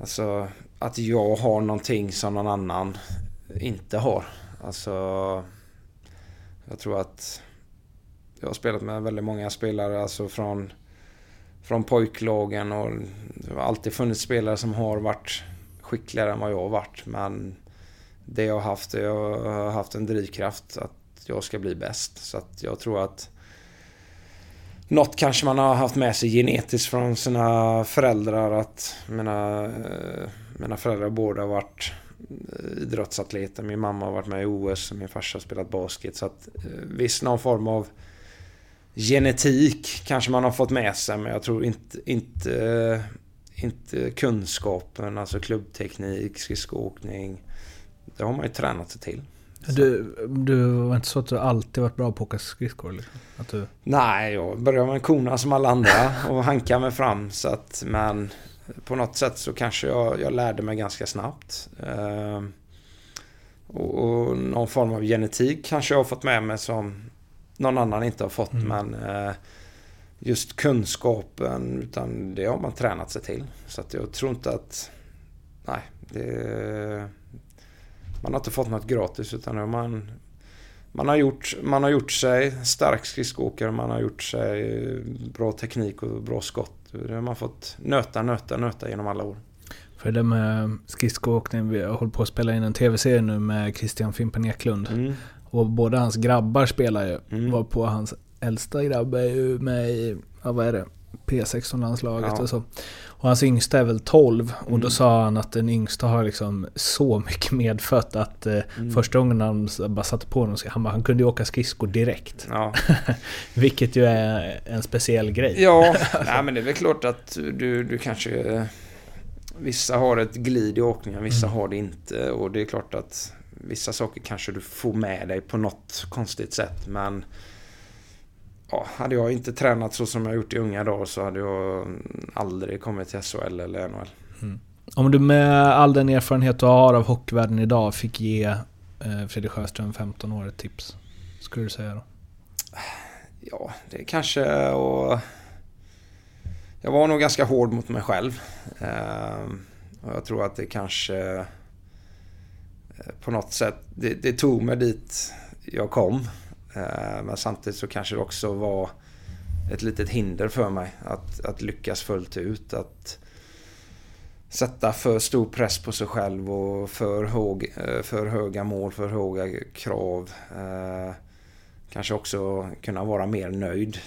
Speaker 2: Alltså, att jag har någonting som någon annan inte har. Alltså... Jag tror att... Jag har spelat med väldigt många spelare, alltså från... Från pojklagen och det har alltid funnits spelare som har varit skickligare än vad jag har varit. Men det jag har haft, det jag har haft en drivkraft att jag ska bli bäst. Så att jag tror att något kanske man har haft med sig genetiskt från sina föräldrar. Att mina, eh, mina föräldrar båda har varit idrottsatleter. Min mamma har varit med i OS och min farsa har spelat basket. Så att eh, visst någon form av genetik kanske man har fått med sig. Men jag tror inte, inte, eh, inte kunskapen, alltså klubbteknik, skridskoåkning. Det har man ju tränat sig till.
Speaker 1: Du, du var inte så att du alltid varit bra på att åka skridskor? Liksom? Att du...
Speaker 2: Nej, jag började med en kona som alla andra och hanka mig fram. Så att, men på något sätt så kanske jag, jag lärde mig ganska snabbt. Ehm, och, och någon form av genetik kanske jag har fått med mig som någon annan inte har fått.
Speaker 1: Mm.
Speaker 2: Men eh, just kunskapen, utan det har man tränat sig till. Så att jag tror inte att... Nej, det... man har inte fått något gratis utan man, man, har, gjort, man har gjort sig stark skridskoåkare, man har gjort sig bra teknik och bra skott. Det har man fått nöta, nöta, nöta genom alla år.
Speaker 1: För det med skridskoåkning, vi hållit på att spela in en tv-serie nu med Christian Fimpen Eklund. Mm. Och båda hans grabbar spelar ju. Mm. Var på hans äldsta grabb är ju med i, ja, vad är det? P16-landslaget ja. och så. Och hans yngsta är väl 12 och mm. då sa han att den yngsta har liksom så mycket medfött att eh, mm. första gången han bara satte på honom, han, han kunde ju åka skridskor direkt. Ja. Vilket ju är en speciell grej.
Speaker 2: Ja, nej, men det är väl klart att du, du kanske... Vissa har ett glid i åkningen, vissa mm. har det inte. Och det är klart att vissa saker kanske du får med dig på något konstigt sätt. Men ja, hade jag inte tränat så som jag gjort i unga dagar så hade jag aldrig kommit till SHL eller NHL. Mm.
Speaker 1: Om du med all den erfarenhet du har av hockeyvärlden idag fick ge eh, Fredrik Sjöström, 15 år, ett tips? Skulle du säga då?
Speaker 2: Ja, det kanske och Jag var nog ganska hård mot mig själv. Ehm, och jag tror att det kanske eh, på något sätt, det, det tog mig dit jag kom. Eh, men samtidigt så kanske det också var ett litet hinder för mig att, att lyckas fullt ut. Att sätta för stor press på sig själv och för, hög, eh, för höga mål, för höga krav. Eh, kanske också kunna vara mer nöjd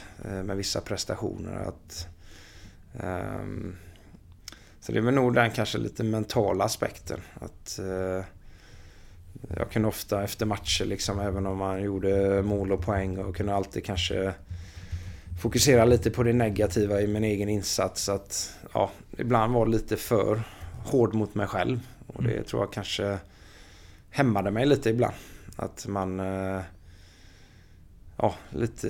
Speaker 2: med vissa prestationer. Att, ehm, så det är väl nog den kanske lite mentala aspekten. Att jag kunde ofta efter matcher, liksom, även om man gjorde mål och poäng och kunde alltid kanske fokusera lite på det negativa i min egen insats. Att ja, ibland var lite för hård mot mig själv. Och det mm. tror jag kanske hämmade mig lite ibland. Att man... Eh, ja, lite...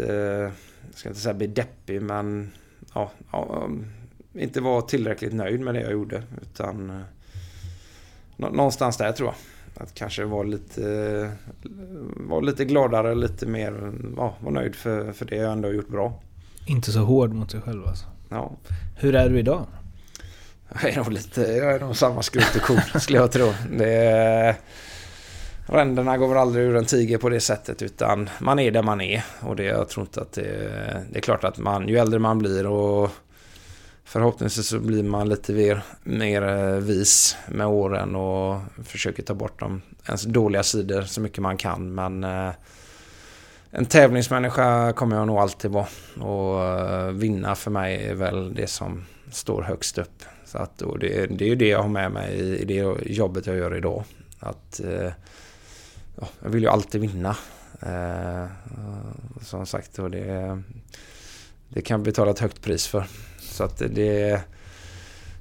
Speaker 2: Jag ska inte säga bli deppig men... Ja, ja, inte var tillräckligt nöjd med det jag gjorde. Utan... Eh, någonstans där tror jag. Att kanske vara lite, vara lite gladare, lite mer, ja, vara nöjd för, för det jag ändå har gjort bra.
Speaker 1: Inte så hård mot sig själv alltså?
Speaker 2: Ja.
Speaker 1: Hur är du idag?
Speaker 2: Jag är nog lite, jag är nog samma skrot och korn skulle jag tro. Det, ränderna går väl aldrig ur en tiger på det sättet utan man är där man är. Och det, jag tror inte att det, det är klart att man, ju äldre man blir och Förhoppningsvis så blir man lite mer, mer eh, vis med åren och försöker ta bort de ens dåliga sidor så mycket man kan. Men eh, en tävlingsmänniska kommer jag nog alltid vara. Och eh, vinna för mig är väl det som står högst upp. Så att, det, det är ju det jag har med mig i, i det jobbet jag gör idag. Att eh, ja, jag vill ju alltid vinna. Eh, som sagt, och det, det kan betala ett högt pris för. Så att det...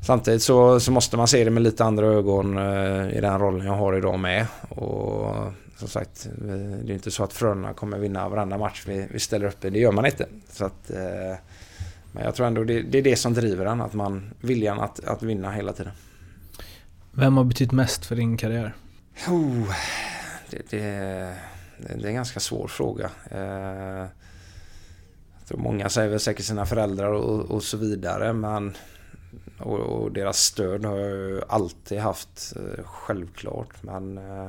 Speaker 2: Samtidigt så, så måste man se det med lite andra ögon eh, i den rollen jag har idag med. Och som sagt, det är inte så att Frölunda kommer vinna varenda match vi, vi ställer upp i. Det gör man inte. Så att, eh, men jag tror ändå det, det är det som driver en, att man viljan att, att vinna hela tiden.
Speaker 1: Vem har betytt mest för din karriär?
Speaker 2: Oh, det, det, det är en ganska svår fråga. Eh, många säger väl säkert sina föräldrar och, och så vidare men och, och, deras stöd har jag ju alltid haft eh, självklart men eh,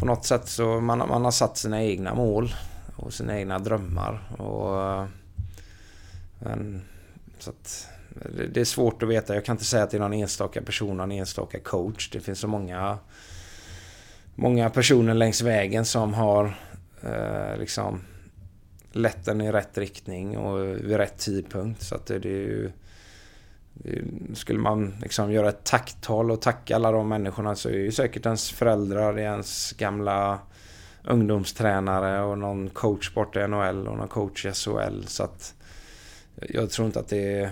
Speaker 2: på något sätt så man, man har satt sina egna mål och sina egna drömmar och eh, men, så att, det, det är svårt att veta. Jag kan inte säga att det är någon enstaka person, någon enstaka coach. Det finns så många många personer längs vägen som har eh, liksom lett den i rätt riktning och vid rätt tidpunkt. Så att det, det är ju... skulle man liksom göra ett tacktal och tacka alla de människorna så är ju säkert ens föräldrar, ens gamla ungdomstränare och någon coach borta i NHL och någon coach i SHL. Så att jag tror inte att det är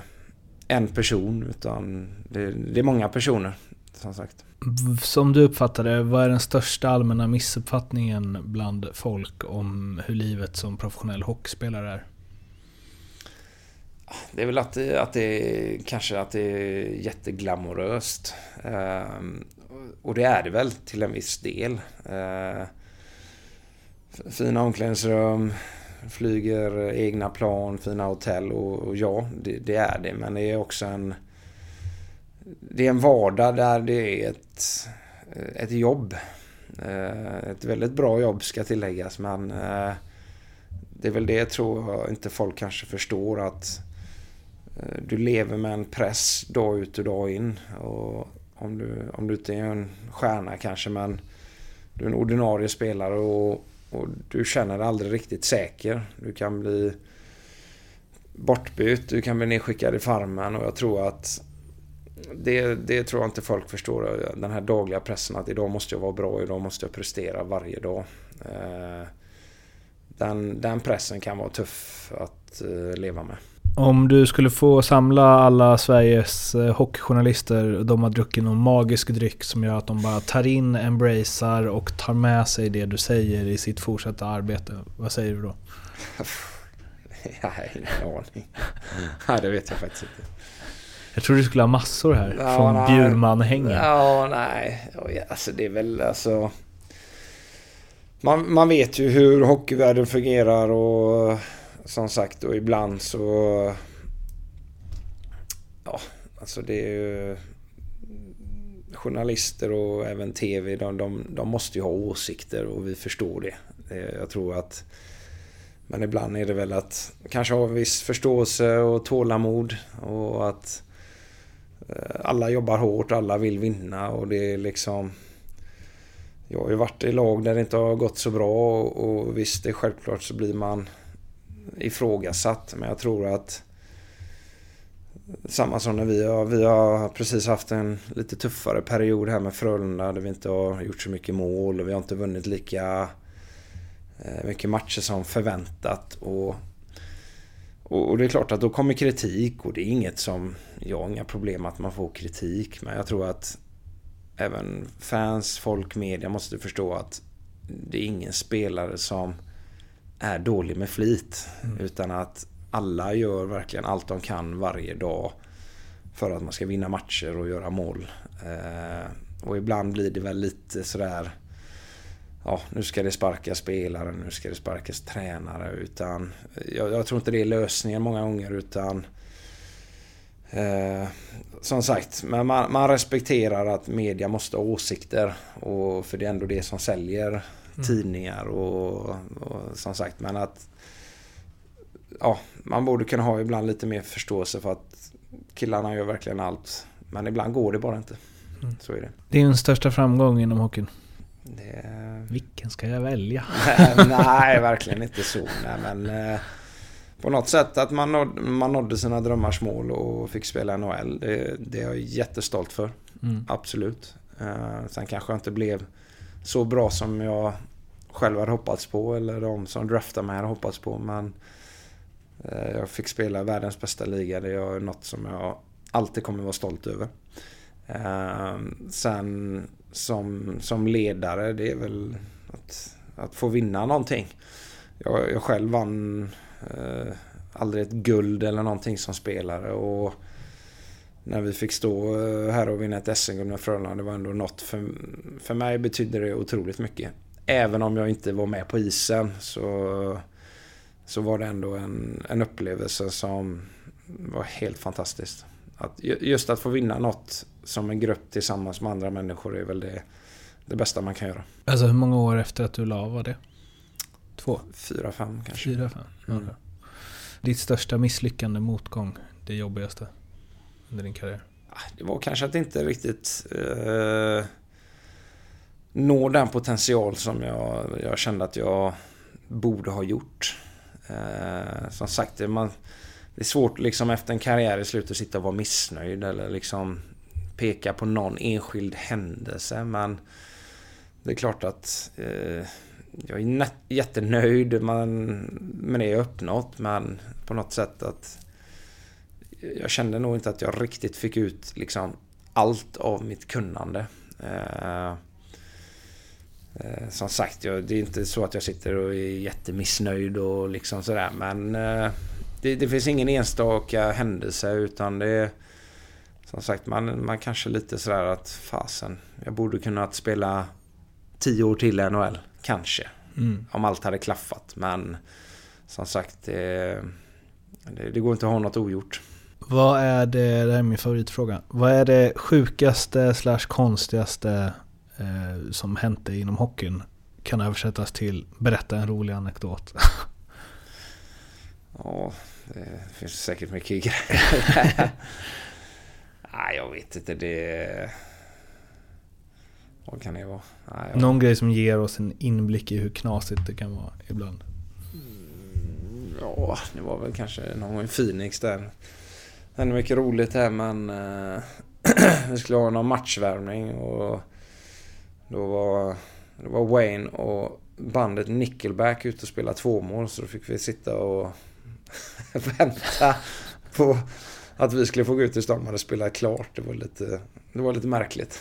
Speaker 2: en person utan det, det är många personer som sagt.
Speaker 1: Som du uppfattar det, vad är den största allmänna missuppfattningen bland folk om hur livet som professionell hockeyspelare är?
Speaker 2: Det är väl att att det kanske att det är jätteglamoröst. Ehm, och det är det väl till en viss del. Ehm, fina omklädningsrum, flyger egna plan, fina hotell och, och ja, det, det, är det. Men det är också en det är en vardag där det är ett, eh, ett jobb. Eh, ett väldigt bra jobb ska tilläggas men eh, det är väl det tror jag inte folk kanske förstår att du lever med en press dag ut och dag in. Och om du, om du inte är en stjärna kanske men du är en ordinarie spelare och, och du känner dig aldrig riktigt säker. Du kan bli bortbytt, du kan bli nedskickad i farmen och jag tror att det, det tror jag inte folk förstår. Den här dagliga pressen att idag måste jag vara bra, idag måste jag prestera varje dag. Eh, den, den pressen kan vara tuff att eh, leva med.
Speaker 1: Om du skulle få samla alla Sveriges eh, hockeyjournalister och de har druckit någon magisk dryck som gör att de bara tar in, embracear och tar med sig det du säger i sitt fortsatta arbete. Vad säger du då?
Speaker 2: har ingen aning. Nej, det vet jag faktiskt inte.
Speaker 1: Jag tror du skulle ha massor här ja, från Bjurman-hängen.
Speaker 2: Ja, nej. Alltså det är väl alltså... Man, man vet ju hur hockeyvärlden fungerar och som sagt och ibland så... Ja, alltså det är ju... Journalister och även TV, de, de, de måste ju ha åsikter och vi förstår det. Jag tror att... Men ibland är det väl att kanske ha en viss förståelse och tålamod och att Eh, alla jobbar hårt, alla vill vinna och det är liksom... Jag har ju varit i lag där det inte har gått så bra och visst, det är självklart så blir man ifrågasatt. Men jag tror att samma som när vi har, vi har precis haft en lite tuffare period här med Frölunda där vi inte har gjort så mycket mål och vi har inte vunnit lika eh, mycket matcher som förväntat. Och och, det är klart att då kommer kritik och det är inget som... Jag har inga problem att man får kritik men jag tror att även fans, folk, media måste förstå att det är ingen spelare som är dålig med flit. Mm. Utan att alla gör verkligen allt de kan varje dag för att man ska vinna matcher och göra mål. Eh, och ibland blir det väl lite sådär ja, nu ska det sparkas spelare, nu ska det sparkas tränare. Utan jag, jag tror inte det är lösningen många gånger utan eh, som sagt, men man, man, respekterar att media måste ha åsikter. Och för det är ändå det som säljer mm. tidningar och, och, som sagt, men att ja, man borde kunna ha ibland lite mer förståelse för att killarna gör verkligen allt. Men ibland går det bara inte. Mm. Så är det.
Speaker 1: Din största framgång inom hockeyn?
Speaker 2: Det...
Speaker 1: Vilken ska jag välja?
Speaker 2: nej, verkligen inte så. Nej, men eh, på något sätt att man nådde, man nådde sina drömmars mål och fick spela NHL. Det, det är jag jättestolt för. Mm. Absolut. Eh, sen kanske jag inte blev så bra som jag själv hade hoppats på eller de som draftade mig hade hoppats på. Men eh, jag fick spela världens bästa liga. Det är något som jag alltid kommer vara stolt över. Sen som, som ledare det är väl att, att få vinna någonting. Jag, jag själv vann eh, aldrig ett guld eller någonting som spelare och när vi fick stå eh, här och vinna ett SM-guld med Frölunda det var ändå något för, för mig betydde det otroligt mycket. Även om jag inte var med på isen så, så var det ändå en, en upplevelse som var helt fantastisk. Att, just att få vinna något som en grupp tillsammans med andra människor är väl det, det bästa man kan göra.
Speaker 1: Alltså hur många år efter att du la av var det? Två?
Speaker 2: Fyra, fem kanske.
Speaker 1: Fyra, fem. Mm. Ditt största misslyckande, motgång, det jobbigaste under din karriär?
Speaker 2: Ah, det var kanske att inte riktigt eh, nå den potential som jag, jag kände att jag borde ha gjort. Eh, som sagt, man, det är svårt liksom efter en karriär i slutet att sitta och vara missnöjd eller liksom peka på någon enskild händelse men det är klart att eh, jag är jättenöjd man, med det jag uppnått men på något sätt att jag kände nog inte att jag riktigt fick ut liksom allt av mitt kunnande. Eh, eh, som sagt, jag, det är inte så att jag sitter och är jättemissnöjd och liksom sådär men eh, det, det, finns ingen enstaka händelse utan det är som sagt, man, man kanske lite sådär att fasen, jag borde kunnat spela tio år till i NHL. Kanske. Mm. Om allt hade klaffat. Men som sagt, det, det, det, går inte att ha något ogjort.
Speaker 1: Vad är det, det här är min favoritfråga. Vad är det sjukaste slash konstigaste eh, som hänt dig inom hockeyn kan översättas till berätta en rolig anekdot.
Speaker 2: Ja, det finns säkert mycket grejer. Nej, jag vet inte. Det... Vad kan det vara? Nej, jag...
Speaker 1: Någon grej som ger oss en inblick i hur knasigt det kan vara ibland.
Speaker 2: Ja, det var väl kanske någon gång i Phoenix där. Det hände mycket roligt här men eh, vi skulle ha någon matchvärmning och då var, det var Wayne och bandet Nickelback ute och spela tvåmål så då fick vi sitta och vänta på att vi skulle få gå ut tills de hade spelat klart. Det var lite, det var lite märkligt.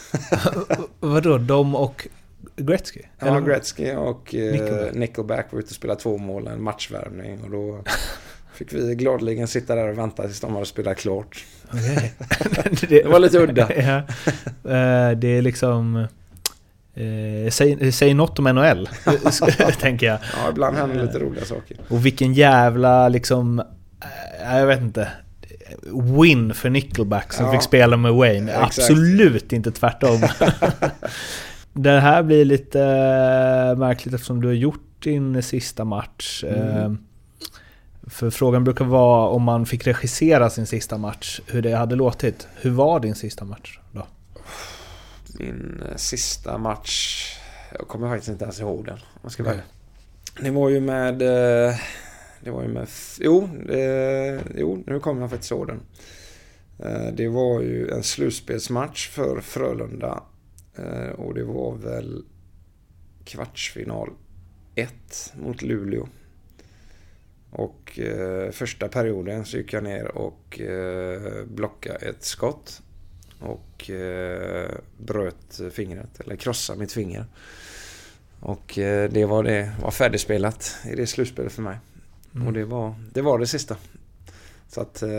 Speaker 1: Vadå, de och Gretzky?
Speaker 2: Ja,
Speaker 1: Eller-
Speaker 2: Gretzky och eh,
Speaker 1: Nickelback.
Speaker 2: Nickelback. var ute och spelade två mål, en matchvärmning. Och då fick vi gladeligen sitta där och vänta tills de hade spelat klart. Det var lite udda.
Speaker 1: ja. Eh, Det är liksom... Eh, säg, säg något om NHL, tänker jag.
Speaker 2: Ja, ibland händer lite roliga saker.
Speaker 1: Och vilken jävla liksom... eh, Jag vet inte. Win för Nickelback som
Speaker 2: Ja.
Speaker 1: fick spela med Wayne.
Speaker 2: Exakt.
Speaker 1: Absolut inte tvärtom. det här blir lite eh, märkligt eftersom du har gjort din sista match. Eh,
Speaker 2: Mm.
Speaker 1: För frågan brukar vara om man fick regissera sin sista match, hur det hade låtit. Hur var din sista match då?
Speaker 2: Min eh, sista match... Jag kommer faktiskt inte ens ihåg den. ska. Det var ju med... Det var ju med... Jo, eh, jo nu kommer jag faktiskt ihåg den. Eh, Det var ju en slutspelsmatch för Frölunda. Eh, Och det var väl kvartsfinal 1 mot Luleå. Och eh, första perioden så gick jag ner och eh, blockade ett skott. Och eh, bröt fingret, eller krossade mitt finger. Och eh, det var det, var färdigspelat i det slutspelet för mig.
Speaker 1: Mm.
Speaker 2: Och det var, det var det sista. Så att... Eh,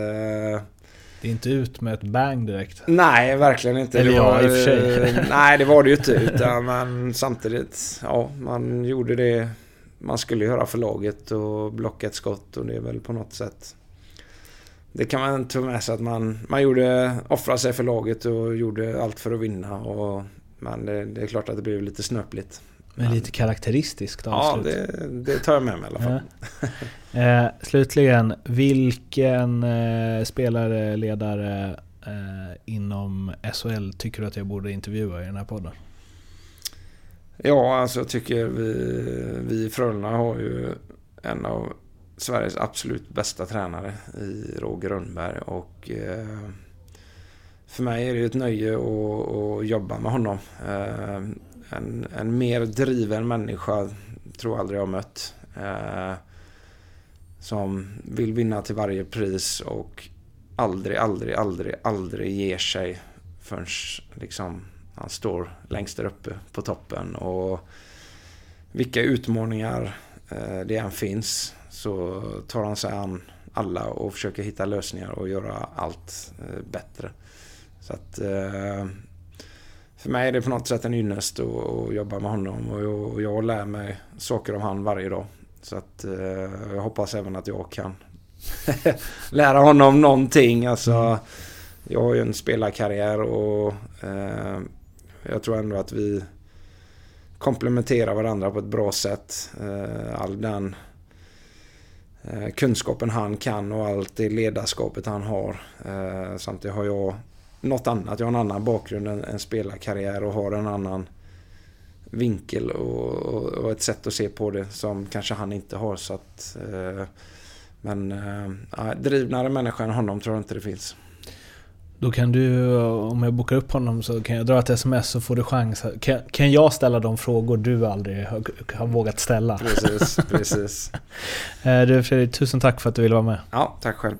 Speaker 1: Det är inte ut med ett bang direkt.
Speaker 2: nej, verkligen inte.
Speaker 1: Eller ja, i och för sig.
Speaker 2: nej, det var det ju inte. Utan man, samtidigt, ja, man gjorde det man skulle göra för laget och blocka ett skott och det är väl på något sätt det kan man ta med sig att man, man gjorde, offrade sig för laget och gjorde allt för att vinna. Och, men det, det är klart att det blev lite snöpligt.
Speaker 1: Men lite karaktäristiskt
Speaker 2: Ja,
Speaker 1: avslut.
Speaker 2: det, det tar jag med mig i alla fall.
Speaker 1: Ja. Eh, slutligen, vilken eh, spelare, ledare eh, inom SHL tycker du att jag borde intervjua i den här podden?
Speaker 2: Ja, alltså jag tycker vi, vi i Frölunda har ju en av Sveriges absolut bästa tränare i Roger Rönnberg och eh, för mig är det ju ett nöje att, att jobba med honom. En, en mer driven människa tror jag aldrig jag har mött. Eh, som vill vinna till varje pris och aldrig, aldrig, aldrig, aldrig ger sig förrän liksom han står längst där uppe på toppen och vilka utmaningar eh, det än finns så tar han sig an alla och försöker hitta lösningar och göra allt eh, bättre. Så att eh, för mig är det på något sätt en ynnest att, att jobba med honom och jag, och jag lär mig saker av han varje dag. Så att eh, jag hoppas även att jag kan lära honom någonting. Alltså, jag har ju en spelarkarriär och eh, jag tror ändå att vi komplementerar varandra på ett bra sätt. Eh, all den eh, kunskapen han kan och allt det ledarskapet han har. Eh, samtidigt har jag något annat. Jag har en annan bakgrund än en spelarkarriär och har en annan vinkel och, och, och ett sätt att se på det som kanske han inte har. Så att, eh, men eh, drivnare människa än honom tror jag inte det finns.
Speaker 1: Då kan du, om jag bokar upp honom så kan jag dra ett sms så får du chans. Kan, kan jag ställa de frågor du aldrig har, har vågat ställa?
Speaker 2: Precis, precis.
Speaker 1: Eh, Du Fredrik, tusen tack för att du ville vara med.
Speaker 2: Ja, tack själv.